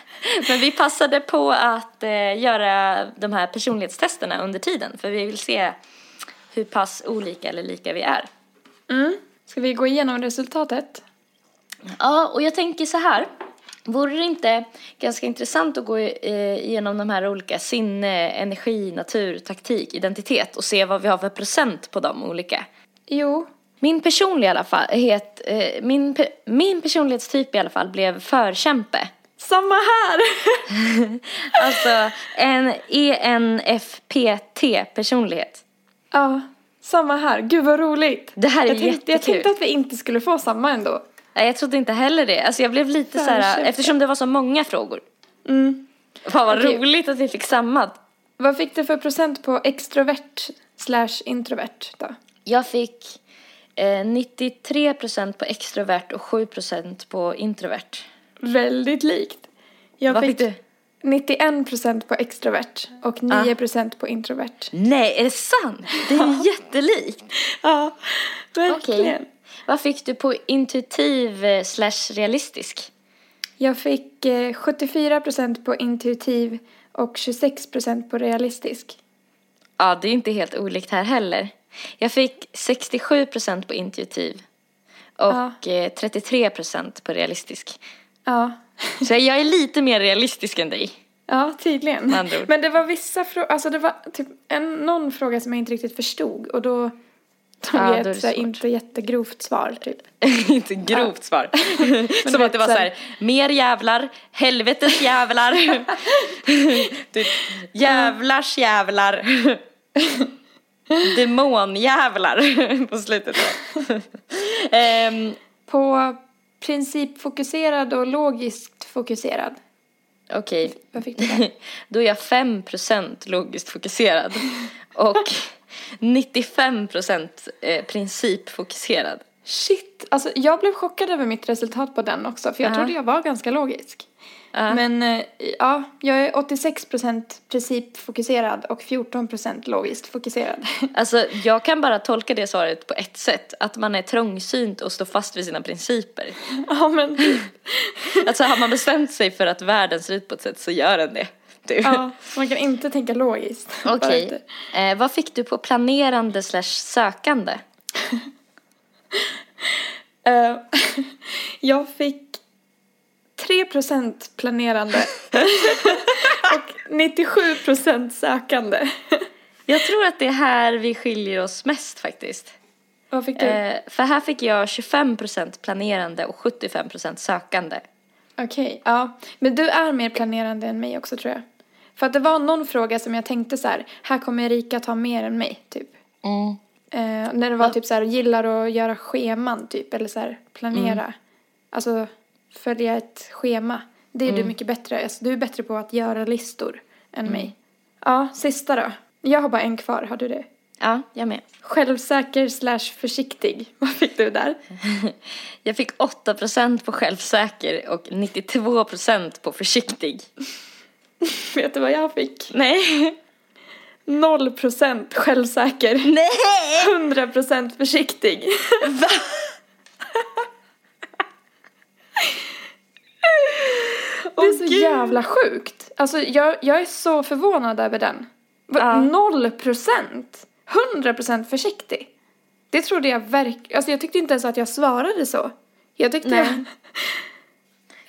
men vi passade på att eh, göra de här personlighetstesterna under tiden för vi vill se hur pass olika eller lika vi är. Mm. Ska vi gå igenom resultatet? Ja, och jag tänker så här. Vore det inte ganska intressant att gå eh, igenom de här olika sinne, energi, natur, taktik, identitet och se vad vi har för procent på de olika? Jo. Min personliga i alla fall, het, eh, min, min personlighetstyp i alla fall blev förkämpe. Samma här! <laughs> Alltså en ENFPT-personlighet. ja, samma här. Gud vad roligt. Det här är jag tänkte, jag jättekul. tänkte att vi inte skulle få samma ändå. Nej, jag trodde inte heller det. Alltså jag blev lite så här, eftersom det var så många frågor. Mm. Fan vad Okej. roligt att vi fick samma. Vad fick du för procent på extrovert slash introvert då? Jag fick eh, 93% på extrovert och 7% på introvert. Väldigt likt. Jag Vad fick du? 91% på extrovert och 9% på introvert. Nej, är det sant? Det är jättelikt. Ja, Okej. Vad fick du på intuitiv eh, slash realistisk? Jag fick eh, 74% på intuitiv och 26% på realistisk. Ja, det är inte helt olikt här heller. Jag fick 67% på intuitiv och Ja. eh, 33% på realistisk. Ja, Så jag är lite mer realistisk än dig. ja tydligen. Men det var vissa frågor, alltså det var typ en, någon fråga som jag inte riktigt förstod och då tog Ja, ett så inte jättegrovt svar typ. <laughs> inte grovt svar. <laughs> Som att det var så här- mer jävlar, helvetes jävlar. <laughs> typ, jävlars jävlar. Demonjävlar på slutet. Ehm, På principfokuserad och logiskt fokuserad. Okej, Vad fick du där? då är jag 5% logiskt fokuserad och 95% eh, principfokuserad. Shit, alltså jag blev chockad över mitt resultat på den också för jag Ja. trodde jag var ganska logisk. Ja. Men eh, ja, jag är 86% principfokuserad och 14% logiskt fokuserad. <laughs> Alltså, jag kan bara tolka det svaret på ett sätt. Att man är trångsynt och står fast vid sina principer. ja men <laughs> Alltså har man bestämt sig för att världen ser ut på ett sätt så gör den det. Du. ja, man kan inte tänka logiskt. <laughs> Okej. efter. Eh, vad fick du på planerande slash sökande? <laughs> Eh, <laughs> jag fick 3% planerande och 97% sökande. Jag tror att det är här vi skiljer oss mest faktiskt. Vad fick du? Eh, för här fick jag 25% planerande och 75% sökande. Okej, ja. Men du är mer planerande än mig också tror jag. För att det var någon fråga som jag tänkte så här, här kommer Erika ta mer än mig, typ. Eh, när det var typ så här, gillar att göra scheman, typ, eller så här, planera. Alltså, följa ett schema. Det är du mycket bättre, alltså, du är bättre på att göra listor än mig. Ja, sista då. Jag har bara en kvar, har du det? Ja, jag med. Självsäker slash försiktig. <laughs> Vad fick du där? <laughs> Jag fick 8% på självsäker och 92% på försiktig. <laughs> Vet du vad jag fick? Nej. Noll procent självsäker. Nej! 100% försiktig. Va? Det är så Gud. jävla sjukt. Alltså jag, jag är så förvånad över den. Noll procent? 100% försiktig? Det trodde jag verkligen. Alltså jag tyckte inte ens att jag svarade så. Jag tyckte Nej. jag...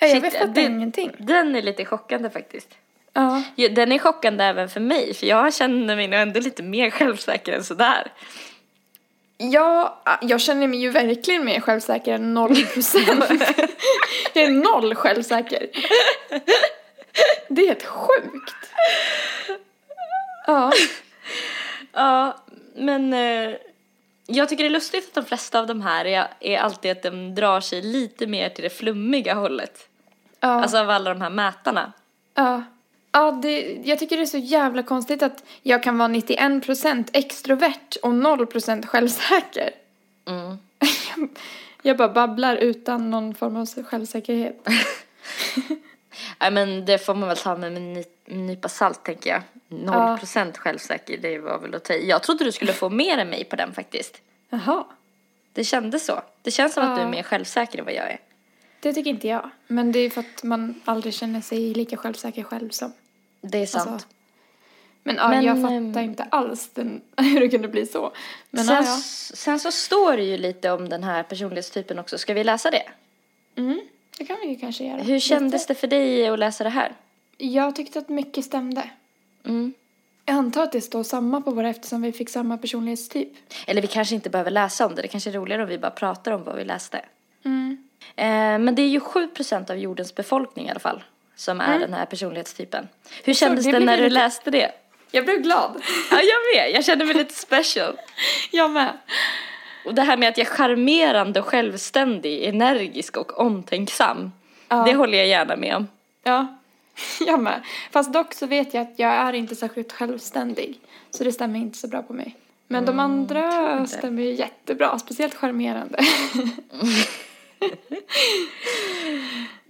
<laughs> Jag Shit, vet det- ingenting. Den är lite chockande faktiskt. Ja. Den är chockande även för mig, för jag känner mig nog ändå lite mer <laughs> självsäker än sådär. Ja, jag känner mig ju verkligen mer självsäker än noll procent. <laughs> jag är noll självsäker. Det är helt sjukt. Ja. Ja, men eh, jag tycker det är lustigt att de flesta av de här är, är alltid att de drar sig lite mer till det flummiga hållet. Ja. Alltså av alla de här mätarna. Ja. Ja, det, jag tycker det är så jävla konstigt att jag kan vara 91% extrovert och 0% självsäker. Mm. <laughs> Jag bara babblar utan någon form av självsäkerhet. <laughs> Nej men det får man väl ta med en ny, nypa salt tänker jag. Noll procent självsäker, det var väl att ta. Jag trodde du skulle få mer än mig på den faktiskt. Jaha, Det kändes så. Det känns som att du är Ja. mer självsäker än vad jag är. det tycker inte jag. Men det är för att man aldrig känner sig lika självsäker själv som. Det är sant. Alltså, men ja, Men, jag ehm, fattar inte alls den, <laughs> hur det kunde bli så. Men sen, ja, ja. sen så står det ju lite om den här personlighetstypen också. Ska vi läsa det? Mm, det kan vi ju kanske göra. Hur kändes det för dig att läsa det här? Jag tyckte att mycket stämde. Mm. Jag antar att det står samma på våra eftersom vi fick samma personlighetstyp. Eller vi kanske inte behöver läsa om det. Det kanske är roligare om vi bara pratar om vad vi läste. Mm. Eh, men det är ju 7% av jordens befolkning i alla fall som är den här personlighetstypen. Hur Så kändes det det när du lite- läste det? Jag blev glad. Ja, jag med. Jag kände mig lite special. <laughs> Jag med. Och det här med att jag är charmerande självständig, energisk och omtänksam. Ja. Det håller jag gärna med om. Ja, <laughs> jag med. Fast dock så vet jag att jag är inte särskilt självständig. Så det stämmer inte så bra på mig. Men de andra stämmer ju jättebra, speciellt charmerande. <laughs> <laughs>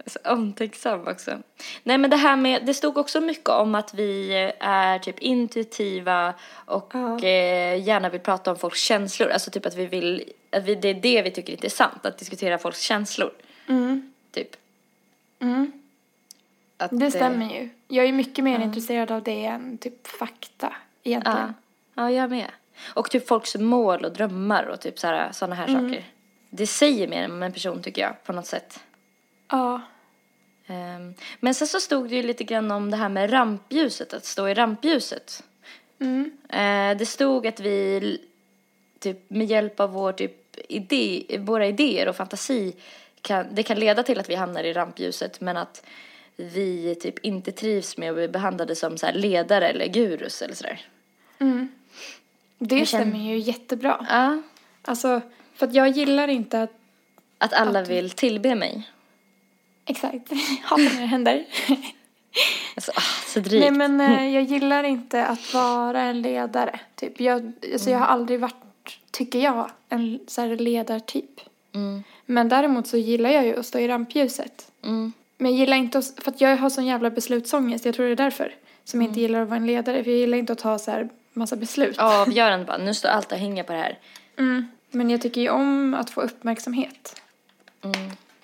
Så omtänksam också. Nej men det här med, det stod också mycket om att vi är typ intuitiva och Ja. eh, gärna vill prata om folks känslor. Alltså typ att vi vill, att vi, det är det vi tycker är intressant, att diskutera folks känslor. Mm. Typ. Mm. Att, Det eh, stämmer ju. Jag är mycket mer intresserad av det än typ fakta Ja. egentligen. ja, jag med. Och typ folks mål och drömmar och typ sådana här, här Mm. saker. Det säger mer om en person tycker jag, på något sätt. Ja. Ehm, Men sen så stod det ju lite grann om det här med rampljuset, att stå i rampljuset. Mm. Eh, Det stod att vi typ med hjälp av vår typ idé, våra idéer och fantasi kan, det kan leda till att vi hamnar i rampljuset men att vi typ inte trivs med att bli behandlade som så ledare eller gurus eller sådär. Mm. Det känner- stämmer ju jättebra. Ja. Alltså, för att jag gillar inte att... Att alla Att- vill tillbe mig. Exakt. <laughs> Hatar när det händer. <laughs> Alltså, ah, så drygt. Nej men eh, <laughs> jag gillar inte att vara en ledare. Typ. Jag, alltså, jag har aldrig varit, tycker jag, en så här ledartyp. Mm. Men däremot så gillar jag ju att stå i rampljuset. Mm. Men jag gillar inte att, för att jag har sån jävla beslutsångest, jag tror det är därför. Som jag inte gillar att vara en ledare, för jag gillar inte att ta så här massa beslut. Avgörande bara, nu står allt och hänger på det här. Mm. Men jag tycker ju om att få uppmärksamhet.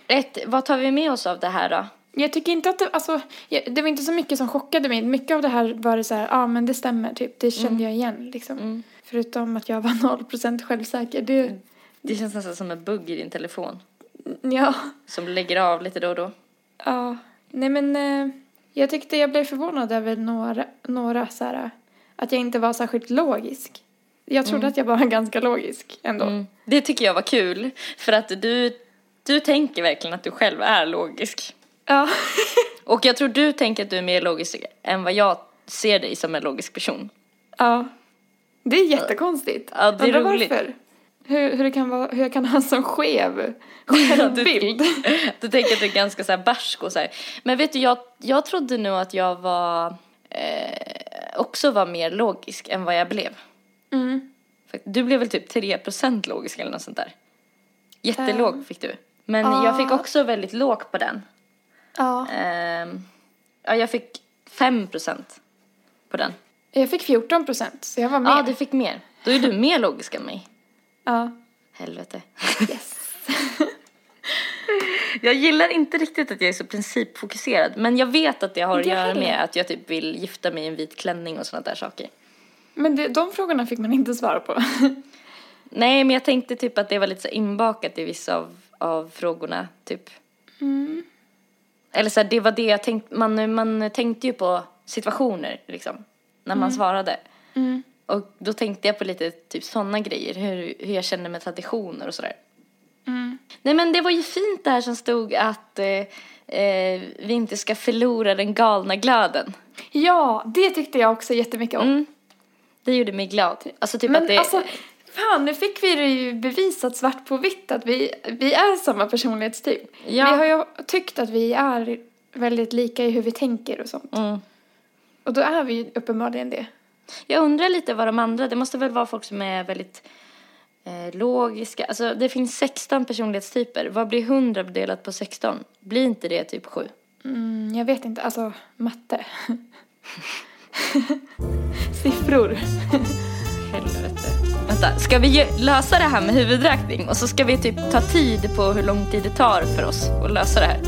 Ett, vad tar vi med oss av det här då? Jag tycker inte att det, alltså, jag- det var inte så mycket som chockade mig. Mycket av det här var det så här, ja ah, men det stämmer typ, det kände jag igen liksom. Förutom att jag var <laughs> 0% självsäker. Det, Det känns nästan som en bugg i din telefon. ja, Som lägger av lite då och då. ja. Nej men eh, jag tyckte jag blev förvånad över några, några så här, att jag inte var särskilt logisk. Jag trodde att jag var <laughs> ganska logisk ändå. Mm. Det tycker jag var kul. För att du, du tänker verkligen att du själv är logisk. Ja. <laughs> Och jag tror du tänker att du är mer logisk än vad jag ser dig som en logisk person. ja. Det är jättekonstigt. Ja, det är Undrar roligt. varför. Hur, hur, det kan vara, hur jag kan ha en sån skev <laughs> självbild. Du tänker att du är ganska så här barsk och så här. Men vet du, jag, jag trodde nog att jag var eh, också var mer logisk än vad jag blev. Mm. Du blev väl typ 3% logisk eller något sånt där. Jättelåg fick du. Men ja. jag fick också väldigt låg på den. Ja. Ehm, ja, jag fick 5% på den. Jag fick 14 procent, så jag var med. Ja, du fick mer. Då är du mer logisk än mig. Ja. Helvete. Yes. <laughs> Jag gillar inte riktigt att jag är så principfokuserad. Men jag vet att det har att göra med att jag typ vill gifta mig i en vit klänning och sådana där saker. Men det, de frågorna fick man inte svara på. <laughs> Nej, men jag tänkte typ att det var lite så inbakat i vissa av, av frågorna, typ. Mm. Eller så här, det var det jag tänkte, man, man tänkte ju på situationer liksom, när man svarade. Mm. Och då tänkte jag på lite typ sådana grejer, hur, hur jag känner med traditioner och sådär. Mm. Nej men det var ju fint det här som stod att eh, eh, vi inte ska förlora den galna glöden. Ja, det tyckte jag också jättemycket om. Det gjorde mig glad. Alltså typ Men att det... alltså, fan, nu fick vi det ju bevisat svart på vitt att vi, vi är samma personlighetstyp. Ja. Vi har ju tyckt att vi är väldigt lika i hur vi tänker och sånt. Mm. Och då är vi ju uppenbarligen det. Jag undrar lite vad de andra, det måste väl vara folk som är väldigt eh, logiska. Alltså det finns 16 personlighetstyper. Vad blir 100 delat på 16? Blir inte det typ 7? Mm, jag vet inte, alltså matte. <laughs> <laughs> Siffror. Helvete. Vänta, ska vi lösa det här med huvudräkning? Och så ska vi typ ta tid på hur lång tid det tar för oss att lösa det här.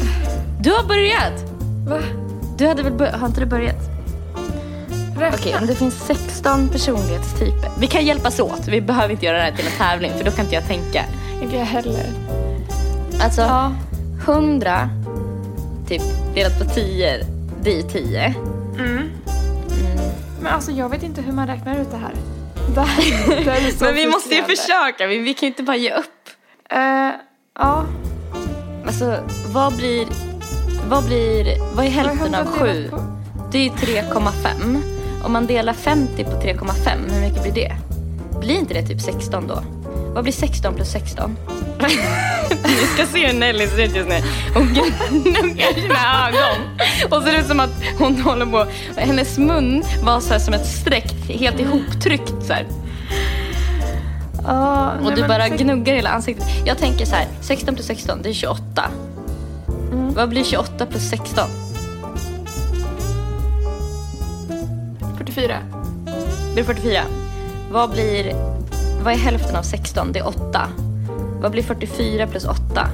Du har börjat! Va? Du hade väl bör- har inte du börjat? Räkna. Okej, om det finns 16 personlighetstyper. Vi kan hjälpas åt. Vi behöver inte göra det här till en tävling för då kan inte jag tänka. Inte jag heller. Alltså, Ja. 100 typ delat på 10, det är ju 10. Mm. Men alltså jag vet inte hur man räknar ut det här. Det här, <laughs> det är så Men vi måste ju försöka, vi, vi kan ju inte bara ge upp. Eh, ja. Alltså, vad blir, vad blir, vad är hälften av Vad har man 7? delat på? Det är ju 3,5. Om man delar 50 på 3,5, hur mycket blir det? Blir inte det typ 16 då? Vad blir 16 plus 16? Ni <laughs> ska se hur Nelly ser ut just nu. Hon gnuggar sina ögon. Och ser ut som att hon håller på... Hennes mun var så som ett streck, helt ihoptryckt så här. Ja, Och du bara gnuggar hela ansiktet. Jag tänker så här, 16 plus 16, det är 28. Mm. Vad blir 28 plus 16? 44. Det blir 44. Vad blir... Vad är hälften av 16? Det är 8. Vad blir 44 plus 8?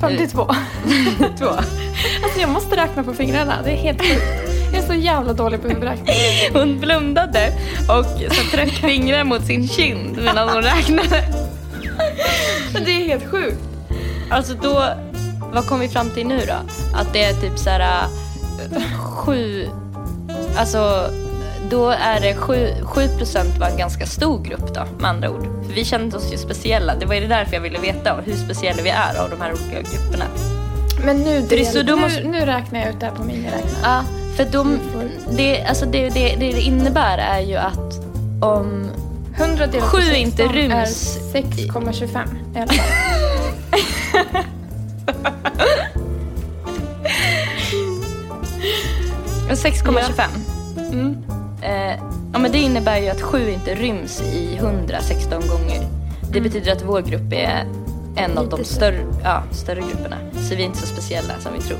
52. 2. Alltså jag måste räkna på fingrarna. Det är helt. Jag är så jävla dålig på huvudräkning. Hon blundade och så tryckte fingrar mot sin kind medan hon räknade. Men det är helt sjukt. Alltså då, vad kom vi fram till nu då? Att det är typ så här äh, sju, alltså då är det sju, sju procent var en ganska stor grupp då med andra ord. För vi kände oss ju speciella, det var ju därför jag ville veta hur speciella vi är av de här olika grupperna. Men nu, är så del, då måste- nu räknar jag ut det här på miniräknaren. Ja, för de, det, alltså det, det, det innebär är ju att om 100 delat Sju på 16 inte ryms är 6,25 i alla fall. <laughs> 6,25 Mm. Eh, ja, men det innebär ju att 7 inte ryms i 116 gånger. Det betyder att vår grupp är en av de Lite större, ja, större grupperna. Så vi är inte så speciella som vi tror.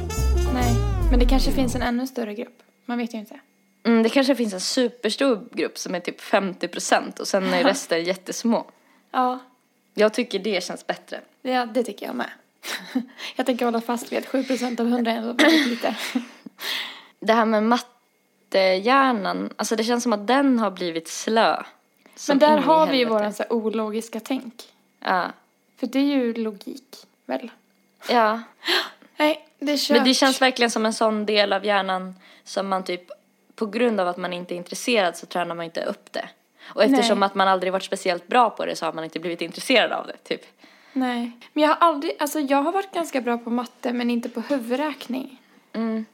Nej, men det kanske finns en ännu större grupp. Man vet ju inte. Mm, det kanske finns en superstor grupp som är typ 50% och sen är resten jättesmå. Ja, Jag tycker det känns bättre. ja det tycker jag med. <laughs> Jag tänker hålla fast vid att 7% av 100 är väldigt lite. <laughs> Det här med mattehjärnan, alltså det känns som att den har blivit slö. Men där har vi ju våran så här ologiska tänk. Ja. För det är ju logik, väl? ja. <gasps> Nej, det är kört. Men det känns verkligen som en sån del av hjärnan som man typ, på grund av att man inte är intresserad så tränar man inte upp det. Och eftersom Nej. att man aldrig varit speciellt bra på det så har man inte blivit intresserad av det, typ. Nej. Men jag har aldrig, alltså jag har varit ganska bra på matte men inte på huvudräkning.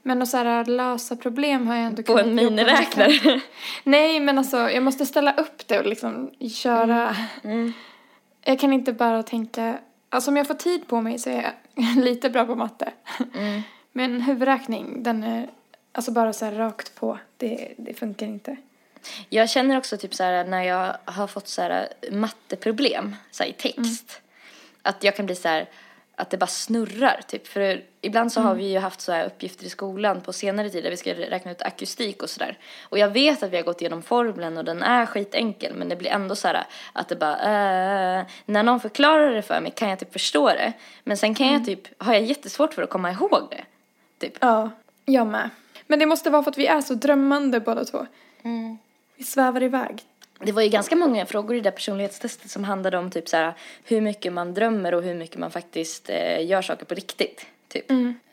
Men att så här, lösa problem har jag ändå Mm. På en miniräknare. <laughs> Nej, men alltså jag måste ställa upp det och liksom köra. Mm. Jag kan inte bara tänka, alltså om jag får tid på mig så är jag <laughs> lite bra på matte. Mm. <laughs> Men huvudräkning, den är, alltså bara så här rakt på, det, det funkar inte. Jag känner också typ så här när jag har fått så här matteproblem så här, i text. Att jag kan bli så här att det bara snurrar typ. För ibland så har vi ju haft så här uppgifter i skolan på senare tid där vi ska räkna ut akustik och sådär. Och jag vet att vi har gått igenom formeln och den är skitenkel men det blir ändå så här att det bara äh, när någon förklarar det för mig kan jag typ förstå det. Men sen kan jag typ, har jag jättesvårt för att komma ihåg det. Typ. Ja, jag med. Men det måste vara för att vi är så drömmande båda två. Vi svävar iväg. Det var ju ganska många frågor i det personlighetstestet som handlade om typ så här, hur mycket man drömmer och hur mycket man faktiskt eh, gör saker på riktigt. Typ.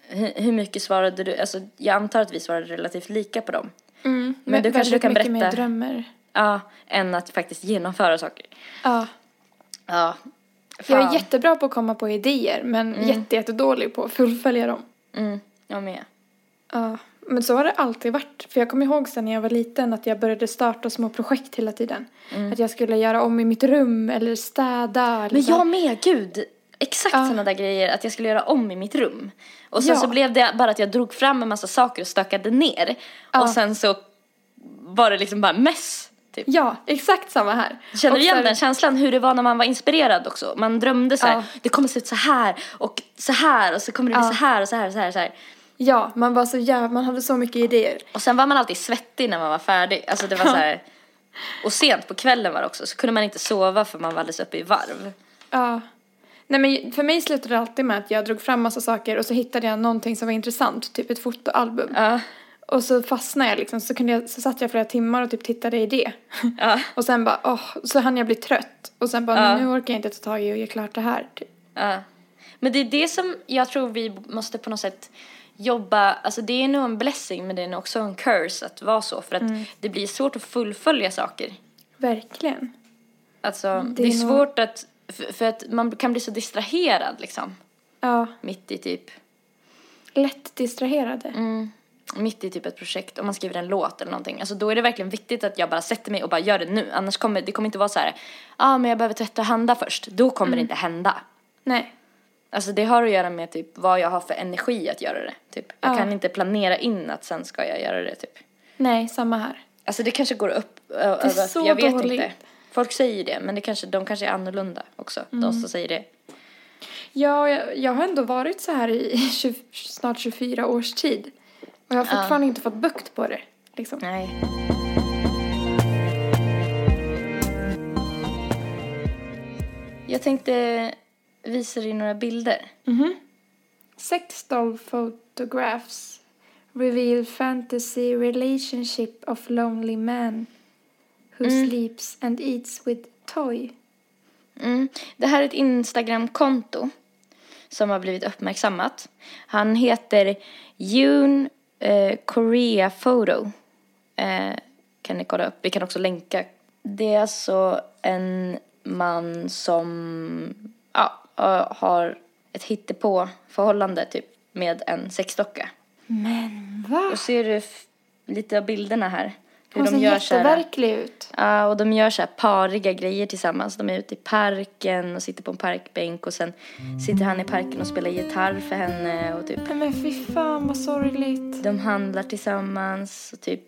Hur, hur mycket svarade du? Alltså, jag antar att vi svarade relativt lika på dem. Mm. Men du kanske du väldigt kan mycket berätta- mer drömmer. Ja, än att faktiskt genomföra saker. Ja. Ja. Jag är Fan. jättebra på att komma på idéer men jätte, jättedålig på att fullfölja dem. Mm, jag med. Ja, men så har det alltid varit. För jag kommer ihåg sen när jag var liten att jag började starta små projekt hela tiden. Att jag skulle göra om i mitt rum eller städa. Eller Men så. jag med, gud! Exakt Ja. sådana där grejer, att jag skulle göra om i mitt rum. Och sen Ja. så blev det bara att jag drog fram en massa saker och stökade ner. Ja. Och sen så var det liksom bara mess. Typ. Ja, exakt samma här. Känner du igen här- den känslan hur det var när man var inspirerad också? Man drömde så här, det kommer se ut så här och så här och så kommer det bli så här och så här och så här. och Så här. Ja, man var så jävla, man hade så mycket idéer. Och sen var man alltid svettig när man var färdig. Alltså det var så här. Och sent på kvällen var det också, så kunde man inte sova för man var alldeles uppe i varv. Ja. Nej men för mig slutade det alltid med att jag drog fram massa saker och så hittade jag någonting som var intressant, typ ett fotoalbum. Ja. Och så fastnade jag liksom, så, kunde jag, så satt jag flera timmar och typ tittade i det. Ja. <laughs> och sen bara, åh, så hann jag bli trött. Och sen bara, Ja. nu orkar jag inte ta tag i och göra klart det här. Typ. Ja. Men det är det som jag tror vi måste på något sätt jobba, alltså det är nog en blessing men det är nog också en curse att vara så för att Mm. det blir svårt att fullfölja saker. Verkligen. Alltså Mm, det det, är är nog- svårt att, för, för att man kan bli så distraherad liksom. Ja, Mitt i typ, lätt distraherade. mm, mitt i typ ett projekt, om man skriver en låt eller någonting. Alltså då är det verkligen viktigt att jag bara sätter mig och bara gör det nu. Annars kommer det kommer inte vara så här, ja ah, men jag behöver tvätta och handla först. Då kommer Mm. det inte hända. Nej. Alltså det har att göra med typ vad jag har för energi att göra det. Typ. Jag Ja. kan inte planera in att sen ska jag göra det typ. Nej, samma här. Alltså det kanske går upp ö- över, så jag vet dåligt. inte. Folk säger det, men det kanske, de kanske är annorlunda också, Mm. de som säger det. Ja, jag, jag har ändå varit så här i <laughs> 20, snart 24 års tid. Och jag har fortfarande inte fått bukt på det. Liksom. Nej. Jag tänkte visa dig några bilder. Sex doll photographs reveal fantasy relationship of lonely man who sleeps and eats with toy. Mm. Det här är ett Instagramkonto som har blivit uppmärksammat. Han heter Yoon eh, Korea Photo. Eh, kan ni kolla upp. Vi kan också länka. Det är alltså en man som ja, har ett hittepå förhållande typ med en sexdocka. Men va? Och ser du lite av bilderna här? Hur Hon ser gör så här- jätteverklig ut. Ja, och de gör så här pariga grejer tillsammans. De är ute i parken och sitter på en parkbänk och sen sitter han i parken och spelar gitarr för henne och typ Men fy fan vad sorgligt. de handlar tillsammans och typ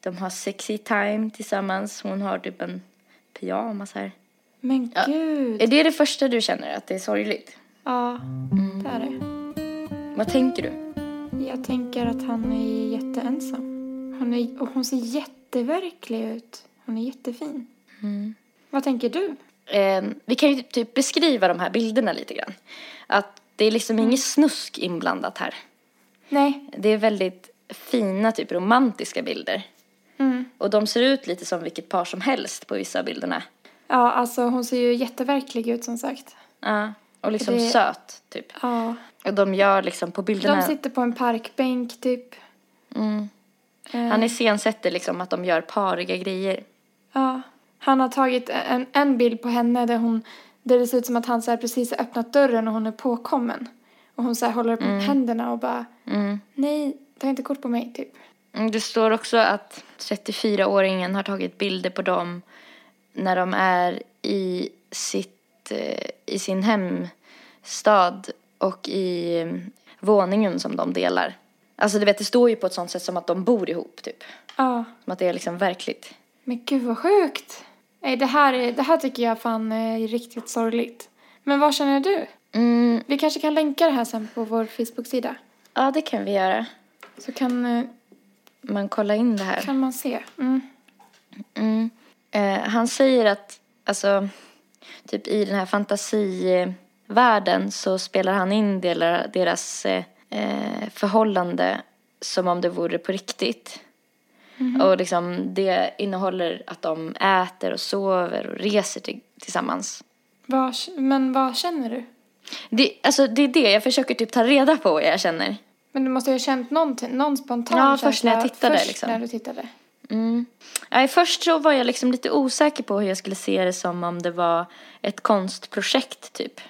de har sexy time tillsammans. Hon har typ en pyjamas här. Men Ja. gud. Är det det första du känner, att det är sorgligt? Ja, det är det. Vad tänker du? Jag tänker att han är jätteensam. Hon är, och hon ser jätteverklig ut. Hon är jättefin. Vad tänker du? Eh, vi kan ju typ beskriva de här bilderna lite grann. Att det är liksom inget snusk inblandat här. Nej. Det är väldigt fina, typ romantiska bilder. Mm. Och de ser ut lite som vilket par som helst på vissa av bilderna. Ja, alltså hon ser ju jätteverklig ut som sagt. Ja. Och liksom Det- söt, typ. Ja. Och de gör liksom på bilderna... De sitter på en parkbänk typ. mm. Eh, Han iscensätter liksom att de gör pariga grejer. Ja. Han har tagit en, en bild på henne där hon där det ser ut som att han så precis har öppnat dörren och hon är påkommen. Och hon så här håller upp händerna och bara Mm. nej, ta inte kort på mig typ. Mm, Det står också att 34-åringen har tagit bilder på dem när de är i, sitt, eh, i sin hemstad och i våningen som de delar. Alltså du vet, det står ju på ett sånt sätt som att de bor ihop typ. Ja. Som att det är liksom verkligt. Men gud vad sjukt. Nej, det här, är, det här tycker jag fan är riktigt sorgligt. Men vad känner du? Mm, Vi kanske kan länka det här sen på vår Facebook-sida. ja, det kan vi göra. Så kan, eh, Man kollar in det här. kan man se. Mm. Mm. Eh, han säger att, alltså, typ i den här fantasivärlden så spelar han in delar, deras eh, eh, förhållande som om det vore på riktigt. Och liksom det innehåller att de äter och sover och reser till, tillsammans. Vad, men vad känner du? Det, alltså det är det, jag försöker typ ta reda på vad jag känner. Men du måste ju ha känt någonting, någon spontan Ja, känsla. först när jag tittade, först liksom. när du tittade. Mm. Nej, först så var jag liksom lite osäker på hur jag skulle se det som om det var ett konstprojekt typ.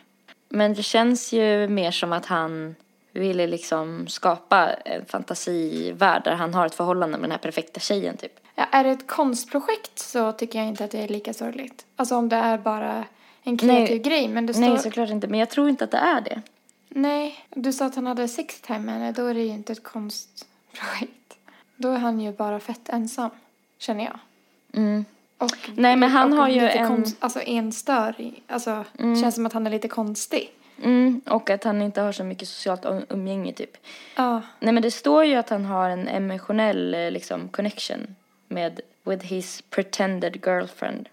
Men det känns ju mer som att han ville liksom skapa en fantasivärld där han har ett förhållande med den här perfekta tjejen typ. Ja, är det ett konstprojekt så tycker jag inte att det är lika sorgligt. Alltså om det är bara en kreativ Nej. grej. Men det står... Nej, såklart inte. Men jag tror inte att det är det. Nej, du sa att han hade sex time med henne. Då är det ju inte ett konstprojekt. Då är han ju bara fett ensam, känner jag. Mm. Och, Nej, men han har ju en- Konst, alltså enstörig. Alltså, känns som att han är lite konstig. Mm, och att han inte har så mycket socialt um- umgänge typ. Ja. Nej men det står ju att han har en emotionell eh, liksom connection med with his pretended girlfriend.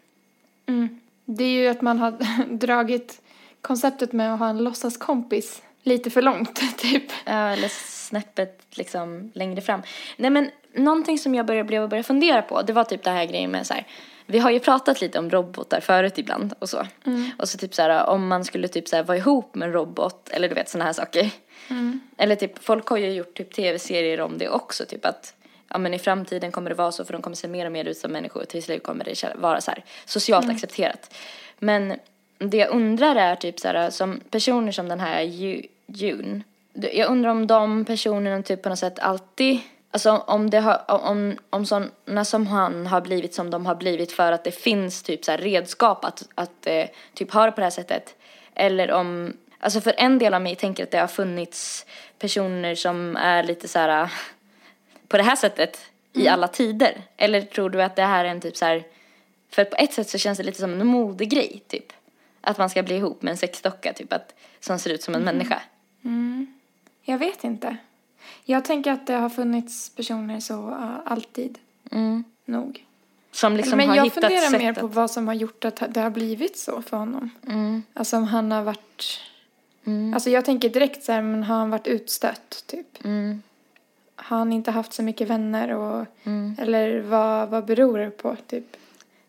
Mm. Det är ju att man har <laughs> dragit konceptet med att ha en låtsaskompis lite för långt, <laughs> typ. Ja, eller snäppet liksom längre fram. Nej men någonting som jag började, blev börja fundera på, det var typ det här grejen med så här, vi har ju pratat lite om robotar förut ibland och så. Och så typ så här, om man skulle typ så här vara ihop med en robot, eller du vet sådana här saker. Eller typ, folk har ju gjort typ tv-serier om det också, typ att ja men i framtiden kommer det vara så för de kommer se mer och mer ut som människor till slut kommer det vara så här socialt accepterat. Men det jag undrar är typ så här som personer som den här Ju- June. Jag undrar om de personerna typ på något sätt alltid Alltså om det har, om, om sådana som han har blivit som de har blivit för att det finns typ så redskap att, att eh, typ ha det på det här sättet. Eller om, alltså för en del av mig tänker att det har funnits personer som är lite så här <laughs> på det här sättet i alla tider? Eller tror du att det här är en typ så här, för på ett sätt så känns det lite som en modegrej typ. Att man ska bli ihop med en sexdocka typ, att, som ser ut som en människa. Jag vet inte. Jag tänker att det har funnits personer så uh, alltid. Nog. Som liksom Men har jag hittat funderar mer på vad som har gjort att det har blivit så för honom. Mm. Alltså om han har varit... Alltså jag tänker direkt så här, men har han varit utstött typ? Mm. Har han inte haft så mycket vänner och... Eller vad, vad beror det på typ?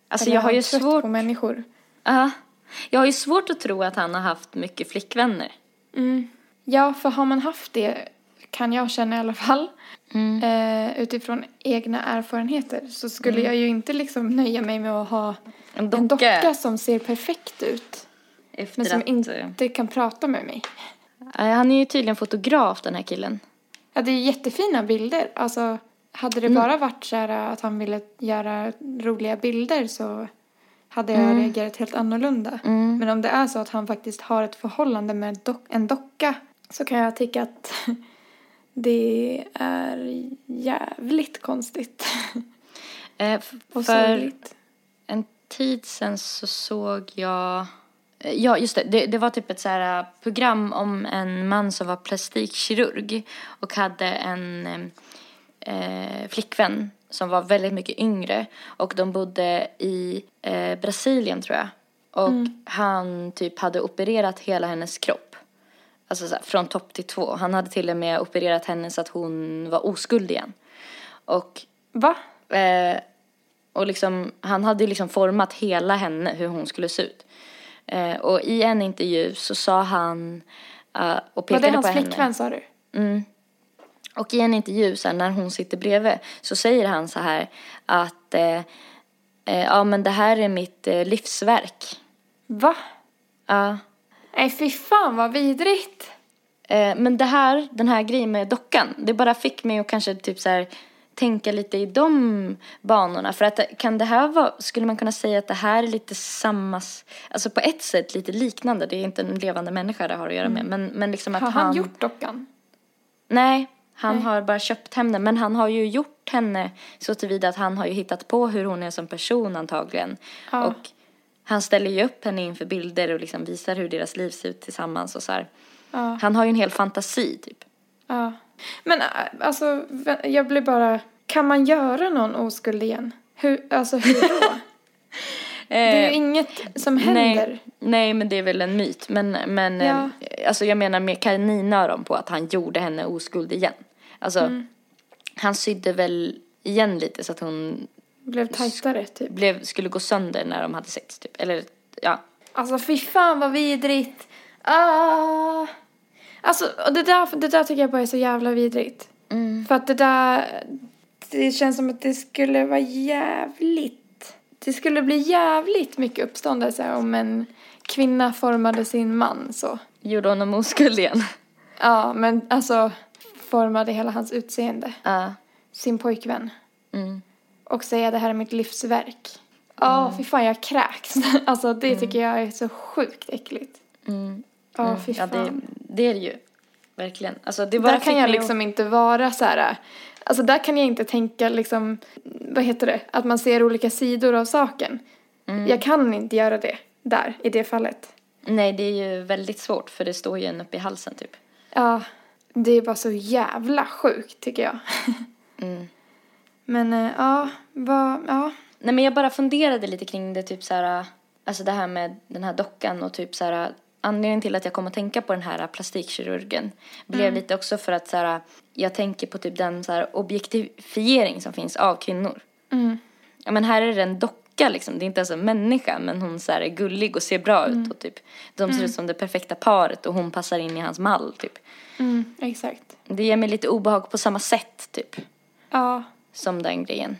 Alltså Eller jag har ju svårt... på människor? Ja. Jag har ju svårt att tro att han har haft mycket flickvänner. Mm. Ja, för har man haft det kan jag känna i alla fall. Mm. Eh, utifrån egna erfarenheter så skulle jag ju inte liksom nöja mig med att ha En docka. en docka som ser perfekt ut. Efter Men som att, inte kan prata med mig. eh, Han är ju tydligen fotograf den här killen. Ja, det är jättefina bilder. Alltså, hade det bara varit så här att han ville göra roliga bilder så hade jag reagerat helt annorlunda. Men om det är så att han faktiskt har ett förhållande med dock- en docka så kan jag tycka att <laughs> det är jävligt konstigt Eh, <laughs> och för sorgligt. en tid sen så såg jag eh, Ja, just det. det. Det var typ ett så här eh, program om en man som var plastikkirurg och hade en eh, flickvän som var väldigt mycket yngre och de bodde i eh, Brasilien tror jag. Och han typ hade opererat hela hennes kropp. Alltså så här, från topp till tå. Han hade till och med opererat henne så att hon var oskuld igen. Och Va? Eh, och liksom, han hade liksom format hela henne, hur hon skulle se ut. Eh, och i en intervju så sa han eh, och Var pekade det hans flickvän sa du? Mm. Och i en intervju sen när hon sitter bredvid så säger han så här att eh, eh, ja men det här är mitt eh, livsverk. Va? Ja. Nej, fy fan vad vidrigt. Eh, men det här, den här grejen med dockan, det bara fick mig att kanske typ så här tänka lite i de banorna. För att eh, kan det här vara, skulle man kunna säga att det här är lite samma, alltså på ett sätt lite liknande, det är inte en levande människa det har att göra med, men, men liksom att Har han... han gjort dockan? Nej, han Nej. har bara köpt henne, men han har ju gjort henne så tillvida att han har ju hittat på hur hon är som person antagligen. Ja. Och han ställer ju upp henne inför bilder och liksom visar hur deras liv ser ut tillsammans och så. Ja. Han har ju en hel fantasi typ. Ja. Men äh, alltså, jag blir bara... Kan man göra någon oskuld igen? Hur, alltså hur då? <laughs> det är ju inget som händer. Nej, nej, men det är väl en myt. Men, men Ja. eh, alltså jag menar med kaninöron på att han gjorde henne oskuld igen. Alltså, Mm. han sydde väl igen lite så att hon Blev tajtare typ. blev, skulle gå sönder när de hade sex typ. Eller ja. Alltså fy fan vad vidrigt. Ah. Alltså och det där, det där tycker jag bara är så jävla vidrigt. Mm. För att det där, det känns som att det skulle vara jävligt. Det skulle bli jävligt mycket uppståndelse om en kvinna formade sin man så. Gjorde honom oskuld igen. Ja, men alltså formade hela hans utseende. Ja. Sin pojkvän. Mm. Och säga det här är mitt livsverk. Ja, fy fan jag kräks. <laughs> Alltså det tycker jag är så sjukt äckligt. Mm. Ja, fy Ja, fan. det, det är det ju. Verkligen. Alltså det bara där kan jag liksom inte vara så här. Alltså där kan jag inte tänka liksom, vad heter det, att man ser olika sidor av saken. Mm. Jag kan inte göra det där, i det fallet. Nej, det är ju väldigt svårt för det står ju en uppe i halsen typ. Ja, det är bara så jävla sjukt tycker jag. Mm. Men eh, ja, vad, ja. Nej men jag bara funderade lite kring det typ så här, alltså det här med den här dockan och typ så här, anledningen till att jag kom att tänka på den här plastikkirurgen blev lite också för att så här, jag tänker på typ den så här, objektifiering som finns av kvinnor. Ja men här är det en docka liksom, det är inte ens en människa men hon så här, är gullig och ser bra ut och typ de ser ut som det perfekta paret och hon passar in i hans mall typ. Mm, exakt. Det ger mig lite obehag på samma sätt typ Ja, som den grejen.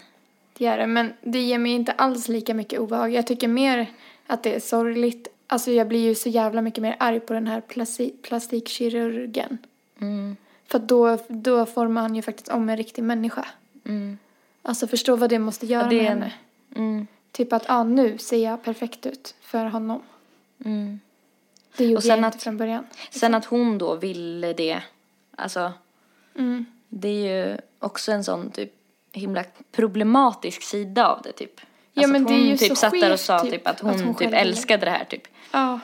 det gör det. Men det ger mig inte alls lika mycket obehag. Jag tycker mer att det är sorgligt. Alltså jag blir ju så jävla mycket mer arg på den här plasti- plastikkirurgen. För att då, då formar han ju faktiskt om en riktig människa. Alltså förstå vad det måste göra det med är- henne. Mm. Typ att, ah, nu ser jag perfekt ut för honom. Mm. Det gjorde Och sen jag inte att- från början. Sen att hon då ville det, alltså Mm. det är ju också en sån typ himla problematisk sida av det typ. Ja, Alltså men det är ju typ så satt där och skevt, sa typ, typ att hon, att hon typ älskade det här typ. Ja.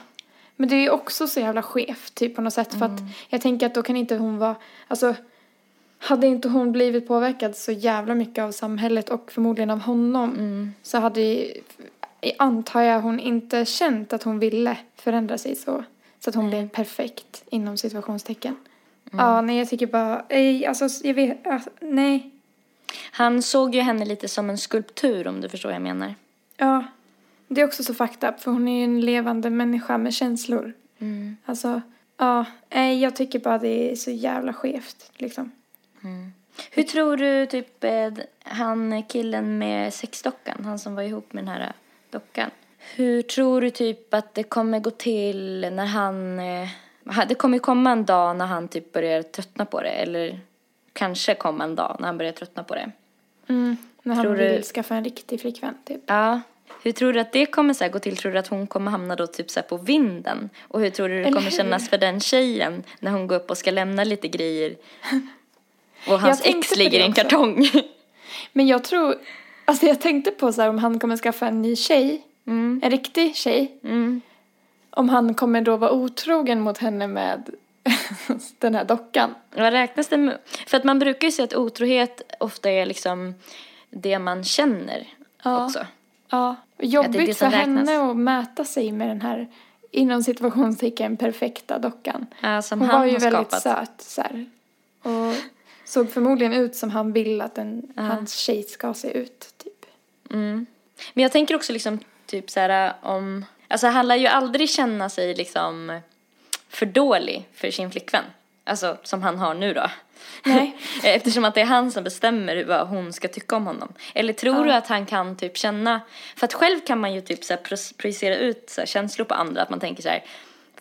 Men det är ju också så jävla skevt typ på något sätt. För att jag tänker att då kan inte hon vara, alltså hade inte hon blivit påverkad så jävla mycket av samhället och förmodligen av honom så hade antar jag hon inte känt att hon ville förändra sig så. Så att hon blev perfekt inom situationstecken. Ja, nej jag tycker bara, ej, alltså jag vet, alltså, nej. Han såg ju henne lite som en skulptur om du förstår vad jag menar. Ja, det är också så fucked up för hon är ju en levande människa med känslor. Alltså, ja, nej jag tycker bara det är så jävla skevt liksom. Hur tror du typ eh, han killen med sexdockan, han som var ihop med den här dockan. Hur tror du typ att det kommer gå till när han, eh, det kommer komma en dag när han typ börjar tröttna på det eller kanske komma en dag när han börjar tröttna på det. Mm, när han Tror vill du- skaffa en riktig flickvän typ. Ja. Hur tror du att det kommer så gå till? Tror du att hon kommer hamna då typ så på vinden? Och hur tror du det Eller kommer hur? kännas för den tjejen när hon går upp och ska lämna lite grejer <laughs> och hans ex ligger i en kartong? Men jag tror, alltså jag tänkte på så här om han kommer skaffa en ny tjej, en riktig tjej. Mm. Om han kommer då vara otrogen mot henne med <laughs> den här dockan. Vad räknas det med? För att man brukar ju säga att otrohet ofta är liksom det man känner Ja. också. Ja, det jobbigt som för räknas. henne att mäta sig med den här inom situationstecken perfekta dockan. Ja, som Hon han var ju har väldigt skapat. söt så här. Och såg förmodligen ut som han vill att en, hans tjej ska se ut typ. Mm. Men jag tänker också liksom typ så här om, alltså han lär ju aldrig känna sig liksom för dålig för sin flickvän. Alltså som han har nu då. Nej. <laughs> Eftersom att det är han som bestämmer vad hon ska tycka om honom. Eller tror du att han kan typ känna, för att själv kan man ju typ så här pro- projicera ut så här känslor på andra, att man tänker så här,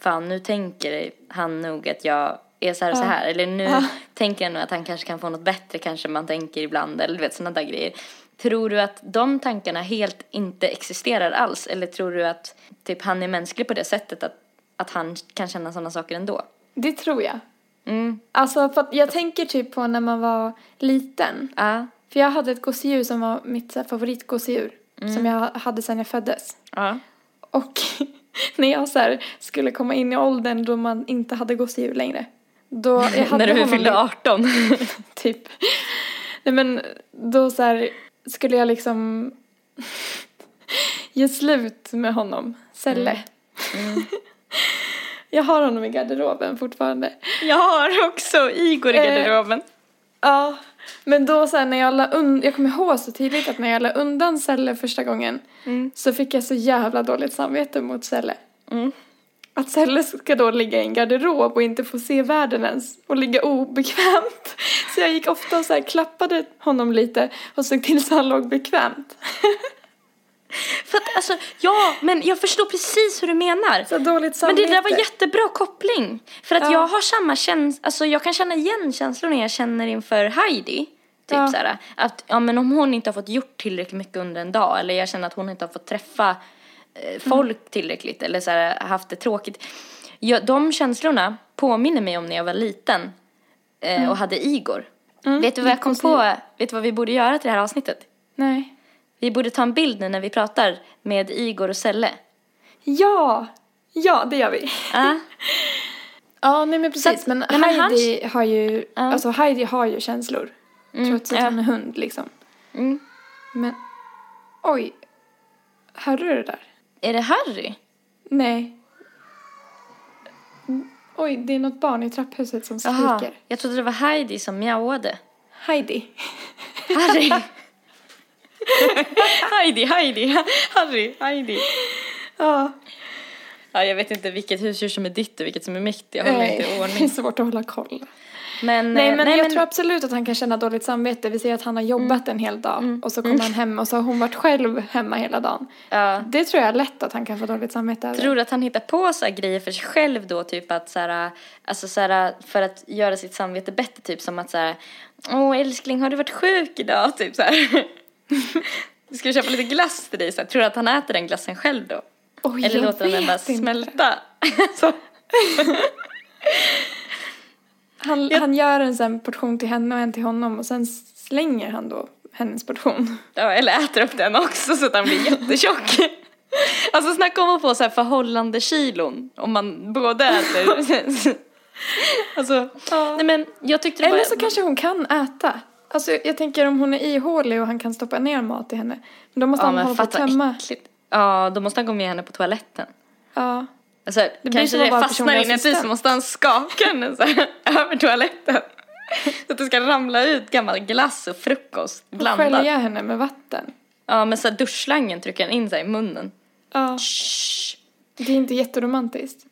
fan nu tänker han nog att jag är så här och så här, eller nu tänker jag nog att han kanske kan få något bättre, kanske man tänker ibland, eller du vet sådana där grejer. Tror du att de tankarna helt inte existerar alls, eller tror du att typ han är mänsklig på det sättet att, att han kan känna sådana saker ändå? Det tror jag. Mm. Alltså för jag tänker typ på när man var liten. Ja. För jag hade ett gosedjur som var mitt favoritgosedjur. Mm. Som jag hade sedan jag föddes. Ja. Och <laughs> när jag så skulle komma in i åldern då man inte hade gosedjur längre. Då <laughs> När du fyllde i- 18. <laughs> Typ. Nej men då så här skulle jag liksom <laughs> ge slut med honom. Selle. Mm. jag har honom i garderoben fortfarande. Jag har också Igor i Eh, garderoben. Ja, men då så här, när jag la un- jag kommer ihåg så tydligt att när jag la undan Selle första gången så fick jag så jävla dåligt samvete mot Selle. Att Selle ska då ligga i en garderob och inte få se världen ens och ligga obekvämt. <laughs> Så jag gick ofta och så här klappade honom lite och såg till så han låg bekvämt. För att alltså, ja, men jag förstår precis hur du menar. Så dåligt Men samvete. det där var jättebra koppling. För att Ja. jag har samma känsla, alltså jag kan känna igen känslorna jag känner inför Heidi. Typ Ja. såhär, att ja men om hon inte har fått gjort tillräckligt mycket under en dag eller jag känner att hon inte har fått träffa folk tillräckligt eller såhär haft det tråkigt. Ja, de känslorna påminner mig om när jag var liten eh, och hade Igor. vet du vad jag kom på? Vet du vad vi borde göra till det här avsnittet? Nej. Vi borde ta en bild nu när vi pratar med Igor och Selle. Ja! Ja, det gör vi. Ja. <laughs> Ja, nej men Så precis. att- men, nej, men han- Heidi har ju, Ja. alltså Heidi har ju känslor. trots att ja. hon är hund liksom. Mm. Men, oj. Hörde du det där? Är det Harry? Nej. Oj, det är något barn i trapphuset som skriker. jag trodde det var Heidi som mjauade. Heidi. Harry. <laughs> Heidi, Heidi, Harry, Heidi. Ja. Ja, jag vet inte vilket husdjur som är ditt och vilket som är mitt. Jag håller inte i <laughs> det är ordning. svårt att hålla koll. Men, Nej eh, men jag tror absolut att han kan känna dåligt samvete. Vi säger att han har jobbat en hel dag och så kommer han hem och så har hon varit själv hemma hela dagen. ja, Det tror jag är lätt att han kan få dåligt samvete över. tror du att han hittar på så grejer för sig själv då? Typ att så här, alltså så här, för att göra sitt samvete bättre. Typ som att så här, åh älskling har du varit sjuk idag? Typ så här. <laughs> Ska vi köpa lite glass till dig? Så här, tror du att han äter den glassen själv då? Oj, Eller låter han den bara inte. smälta? <laughs> <laughs> Han, han gör en sån portion till henne och en till honom och sen slänger han då hennes portion. Ja, eller äter upp den också så att han blir jättetjock. <laughs> Alltså snacka om att få så här förhållande kilon om man både äter. <laughs> alltså, nej men jag tyckte det Eller var... så kanske hon kan äta. Alltså jag tänker om hon är ihålig och han kan stoppa ner mat i henne. Men då måste Ja han hålla på att tömma. äckligt. Ja, då måste han gå med henne på toaletten. Ja. Alltså, blir kanske det fastnar inuti så måste han skaka henne så här, över toaletten. Så att det ska ramla ut gammal glass och frukost Och blandat. skölja henne med vatten. Ja, men så här duschslangen trycker han in sig i munnen. Ja. Shh. Det är inte jätteromantiskt.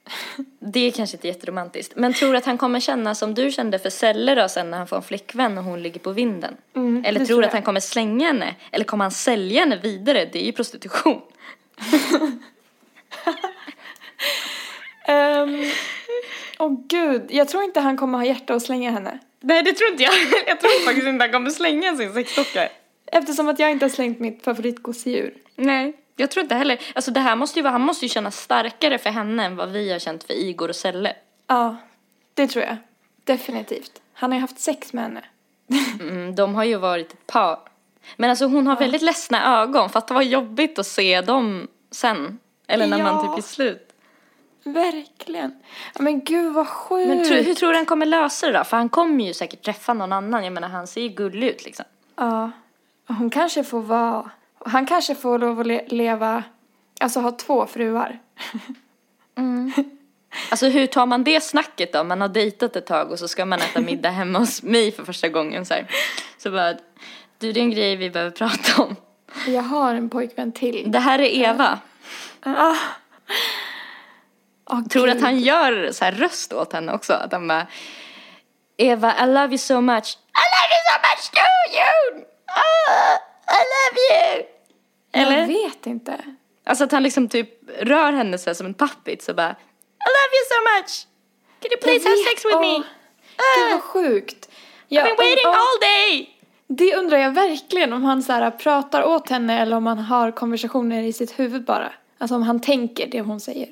Det är kanske inte jätteromantiskt. Men tror du att han kommer känna som du kände för Selle då sen när han får en flickvän och hon ligger på vinden? Mm, Eller det tror du att han kommer slänga henne? Eller kommer han sälja henne vidare? Det är ju prostitution. <laughs> <laughs> Ehm, <laughs> Åh gud, jag tror inte han kommer ha hjärta att slänga henne. Nej, det tror inte jag. <laughs> Jag tror faktiskt inte han kommer slänga sin sexdocka. Eftersom att jag inte har slängt mitt favoritgosedjur. Nej, jag tror inte heller. Alltså det här måste ju vara, han måste ju känna starkare för henne än vad vi har känt för Igor och Selle. Ja, det tror jag. Definitivt. Han har ju haft sex med henne. <laughs> Mm, de har ju varit ett par. Men alltså hon har väldigt ledsna ögon. Fatta vad jobbigt att se dem sen. Eller när man Ja. typ är slut. Verkligen. Ja, men gud vad sjukt. Men tro, hur tror du han kommer lösa det då? För han kommer ju säkert träffa någon annan. Jag menar han ser ju gullig ut liksom. Ja. Hon kanske får vara... Han kanske får lov att le- leva... Alltså ha två fruar. Alltså hur tar man det snacket då? Man har dejtat ett tag och så ska man äta middag hemma hos mig för första gången så här. Så bara, du det är en grej vi behöver prata om. Jag har en pojkvän till. Det här är Eva. Ah. Åh, Tror gud. att han gör så här röst åt henne också? Att han bara Eva, I love you so much. I love you so much too, you! Ah, I love you! Eller? Jag vet inte. Alltså att han liksom typ rör henne så här som en puppet så bara I love you so much! Can you please have sex with me? Åh, Gud vad sjukt. I've been waiting och- all day! Det undrar jag verkligen om han så här pratar åt henne eller om han har konversationer i sitt huvud bara. Alltså om han tänker det hon säger.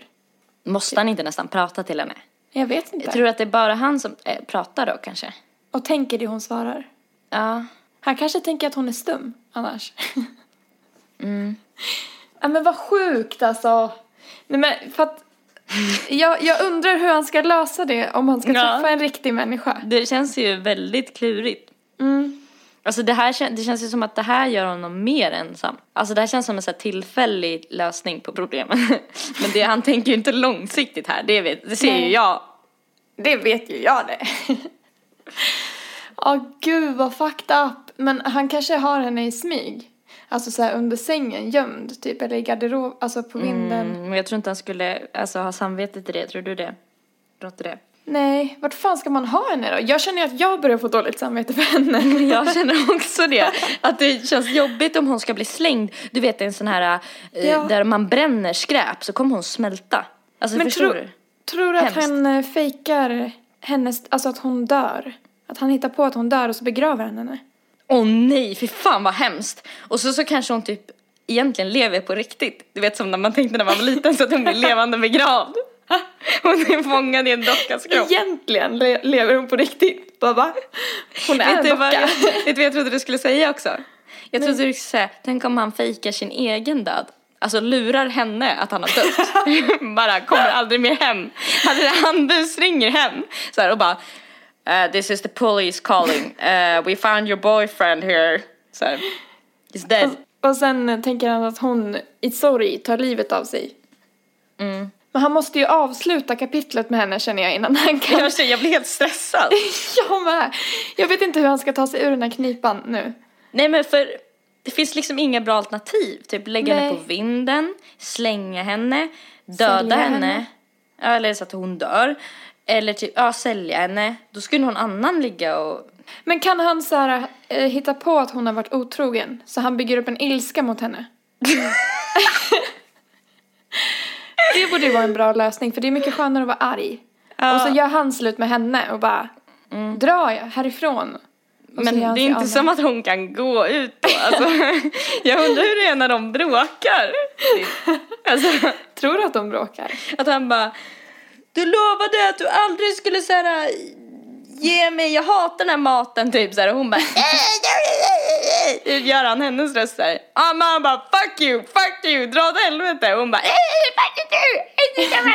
Måste han inte nästan prata till henne? Jag vet inte. Jag tror att det är bara han som eh, pratar då kanske. Och tänker det hon svarar. Ja. Han kanske tänker att hon är stum annars. <laughs> Mm. Ja men vad sjukt alltså. Nej men för att jag, jag undrar hur han ska lösa det om han ska Ja. träffa en riktig människa. Det känns ju väldigt klurigt. Mm. Alltså det här det känns ju som att det här gör honom mer ensam. Alltså det här känns som en så tillfällig lösning på problemen. <laughs> Men det, han tänker ju inte långsiktigt här, det, vet, det ser ju Nej. jag. Det vet ju jag det. <laughs> Åh gud vad fucked up. Men han kanske har henne i smyg. Alltså så här under sängen, gömd typ. Eller i garderob, alltså på vinden. Mm, men jag tror inte han skulle alltså, ha samvete till det, tror du det? Tror inte det? Nej, vart fan ska man ha henne då? Jag känner att jag börjar få dåligt samvete för henne. <laughs> Jag känner också det. Att det känns jobbigt om hon ska bli slängd. Du vet en sån här eh, Ja. där man bränner skräp så kommer hon smälta. Alltså Men förstår tro- du? Tror du att han eh, fejkar hennes, alltså att hon dör? Att han hittar på att hon dör och så begraver han henne? Åh nej, fy fan vad hemskt. Och så, så kanske hon typ egentligen lever på riktigt. Du vet som när man tänkte när man var liten så att hon blir levande begravd. <laughs> Hon är fångad i en dockas kropp. Egentligen le- lever hon på riktigt. Bara, Hon är Vet en docka. jag, vet du vad jag trodde du skulle säga också? Jag trodde du skulle säga, tänk om han fejkar sin egen död. Alltså lurar henne att han har dött. <laughs> bara kommer aldrig mer hem. Hade han busringer hem så här, och bara "Uh, This is the police calling. Uh, we found your boyfriend here. Så här, He's dead. Och, och sen tänker han att hon i sorg tar livet av sig. Mm. Men han måste ju avsluta kapitlet med henne känner jag innan han kan. Jag, känner, jag blir helt stressad. <laughs> Jag med. Jag vet inte hur han ska ta sig ur den här knipan nu. Nej men för det finns liksom inga bra alternativ. Typ lägga henne Nej. på vinden, slänga henne, döda Sälja henne. henne. Eller så att hon dör. Eller typ, ja sälja henne. Då skulle någon annan ligga och... Men kan han så här, eh, hitta på att hon har varit otrogen? Så han bygger upp en ilska mot henne? <laughs> det borde ju vara en bra lösning för det är mycket skönare att vara arg. Ja. Och så gör han slut med henne och bara drar jag härifrån. Och Men det är inte som att hon kan gå ut då. Alltså, <laughs> jag undrar hur det är när de bråkar. Alltså, Tror du att de bråkar? att han bara, du lovade att du aldrig skulle så här, ge mig, jag hatar den här maten typ så här, och hon bara <laughs> Typ gör han hennes röst. Ja men han bara fuck you, fuck you, dra åt helvete och hon bara fuck you, inte så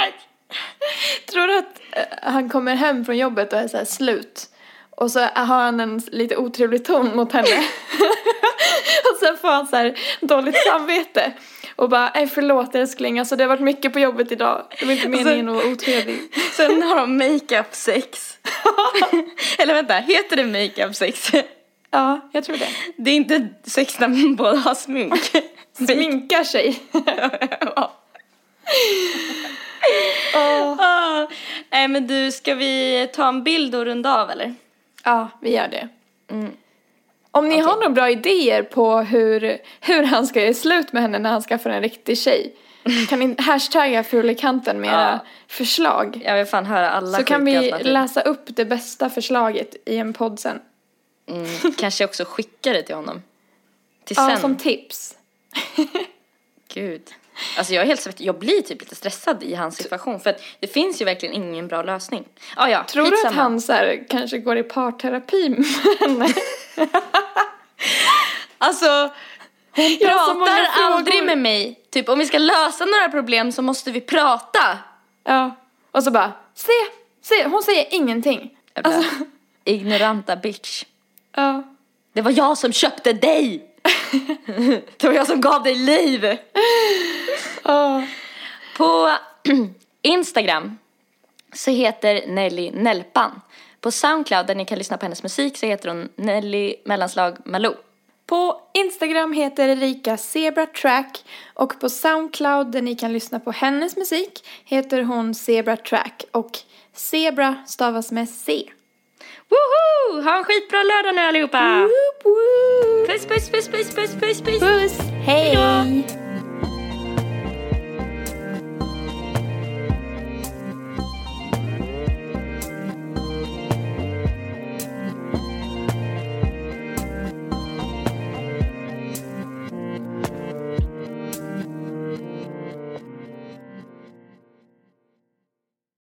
Tror du att eh, han kommer hem från jobbet och är så här slut? Och så har han en lite otrevlig ton mot henne. <laughs> och sen får han så här dåligt samvete. Och bara, nej förlåt älskling, alltså det har varit mycket på jobbet idag. Det var inte meningen att vara otrevlig. Sen har de makeup sex. <laughs> Eller vänta, heter det makeup sex? <laughs> Ja, jag tror det. Det är inte sex när båda har smink. <laughs> Sminkar sig. Ja. Åh. Ah, Nej men du, ska vi ta en bild och runda av eller? Ja, vi gör det. Mm. Om ni Okej. har några bra idéer på hur, hur han ska göra slut med henne när han skaffar en riktig tjej. Kan ni hashtagga fulikanten med era Ja. förslag. Jag vill fan höra alla Så kan vi alternativ. läsa upp det bästa förslaget i en podd sen. Mm, kanske också skicka det till honom. Till Ja, sen. som tips. <laughs> Gud. Alltså jag är helt svettig. Jag blir typ lite stressad i hans situation för att det finns ju verkligen ingen bra lösning. Ah, ja, Tror du att skitsamma. han så här, kanske går i parterapi med henne? <laughs> Alltså, hon pratar aldrig med mig. Typ om vi ska lösa några problem så måste vi prata. Ja. Och så bara, se, se, hon säger ingenting. Jävla Alltså, ignoranta bitch. ja. Det var jag som köpte dig! <laughs> det var jag som gav dig liv! Ja. På <clears throat> Instagram så heter Nelly Nelpan. På Soundcloud där ni kan lyssna på hennes musik så heter hon Nelly mellanslag Malou. På Instagram heter Erika Zebra Track och på Soundcloud där ni kan lyssna på hennes musik heter hon Zebra Track och Zebra stavas med C. Woho! Ha en skitbra lördag nu allihopa! Woop woop. Puss puss puss puss puss puss puss! Puss! Hej!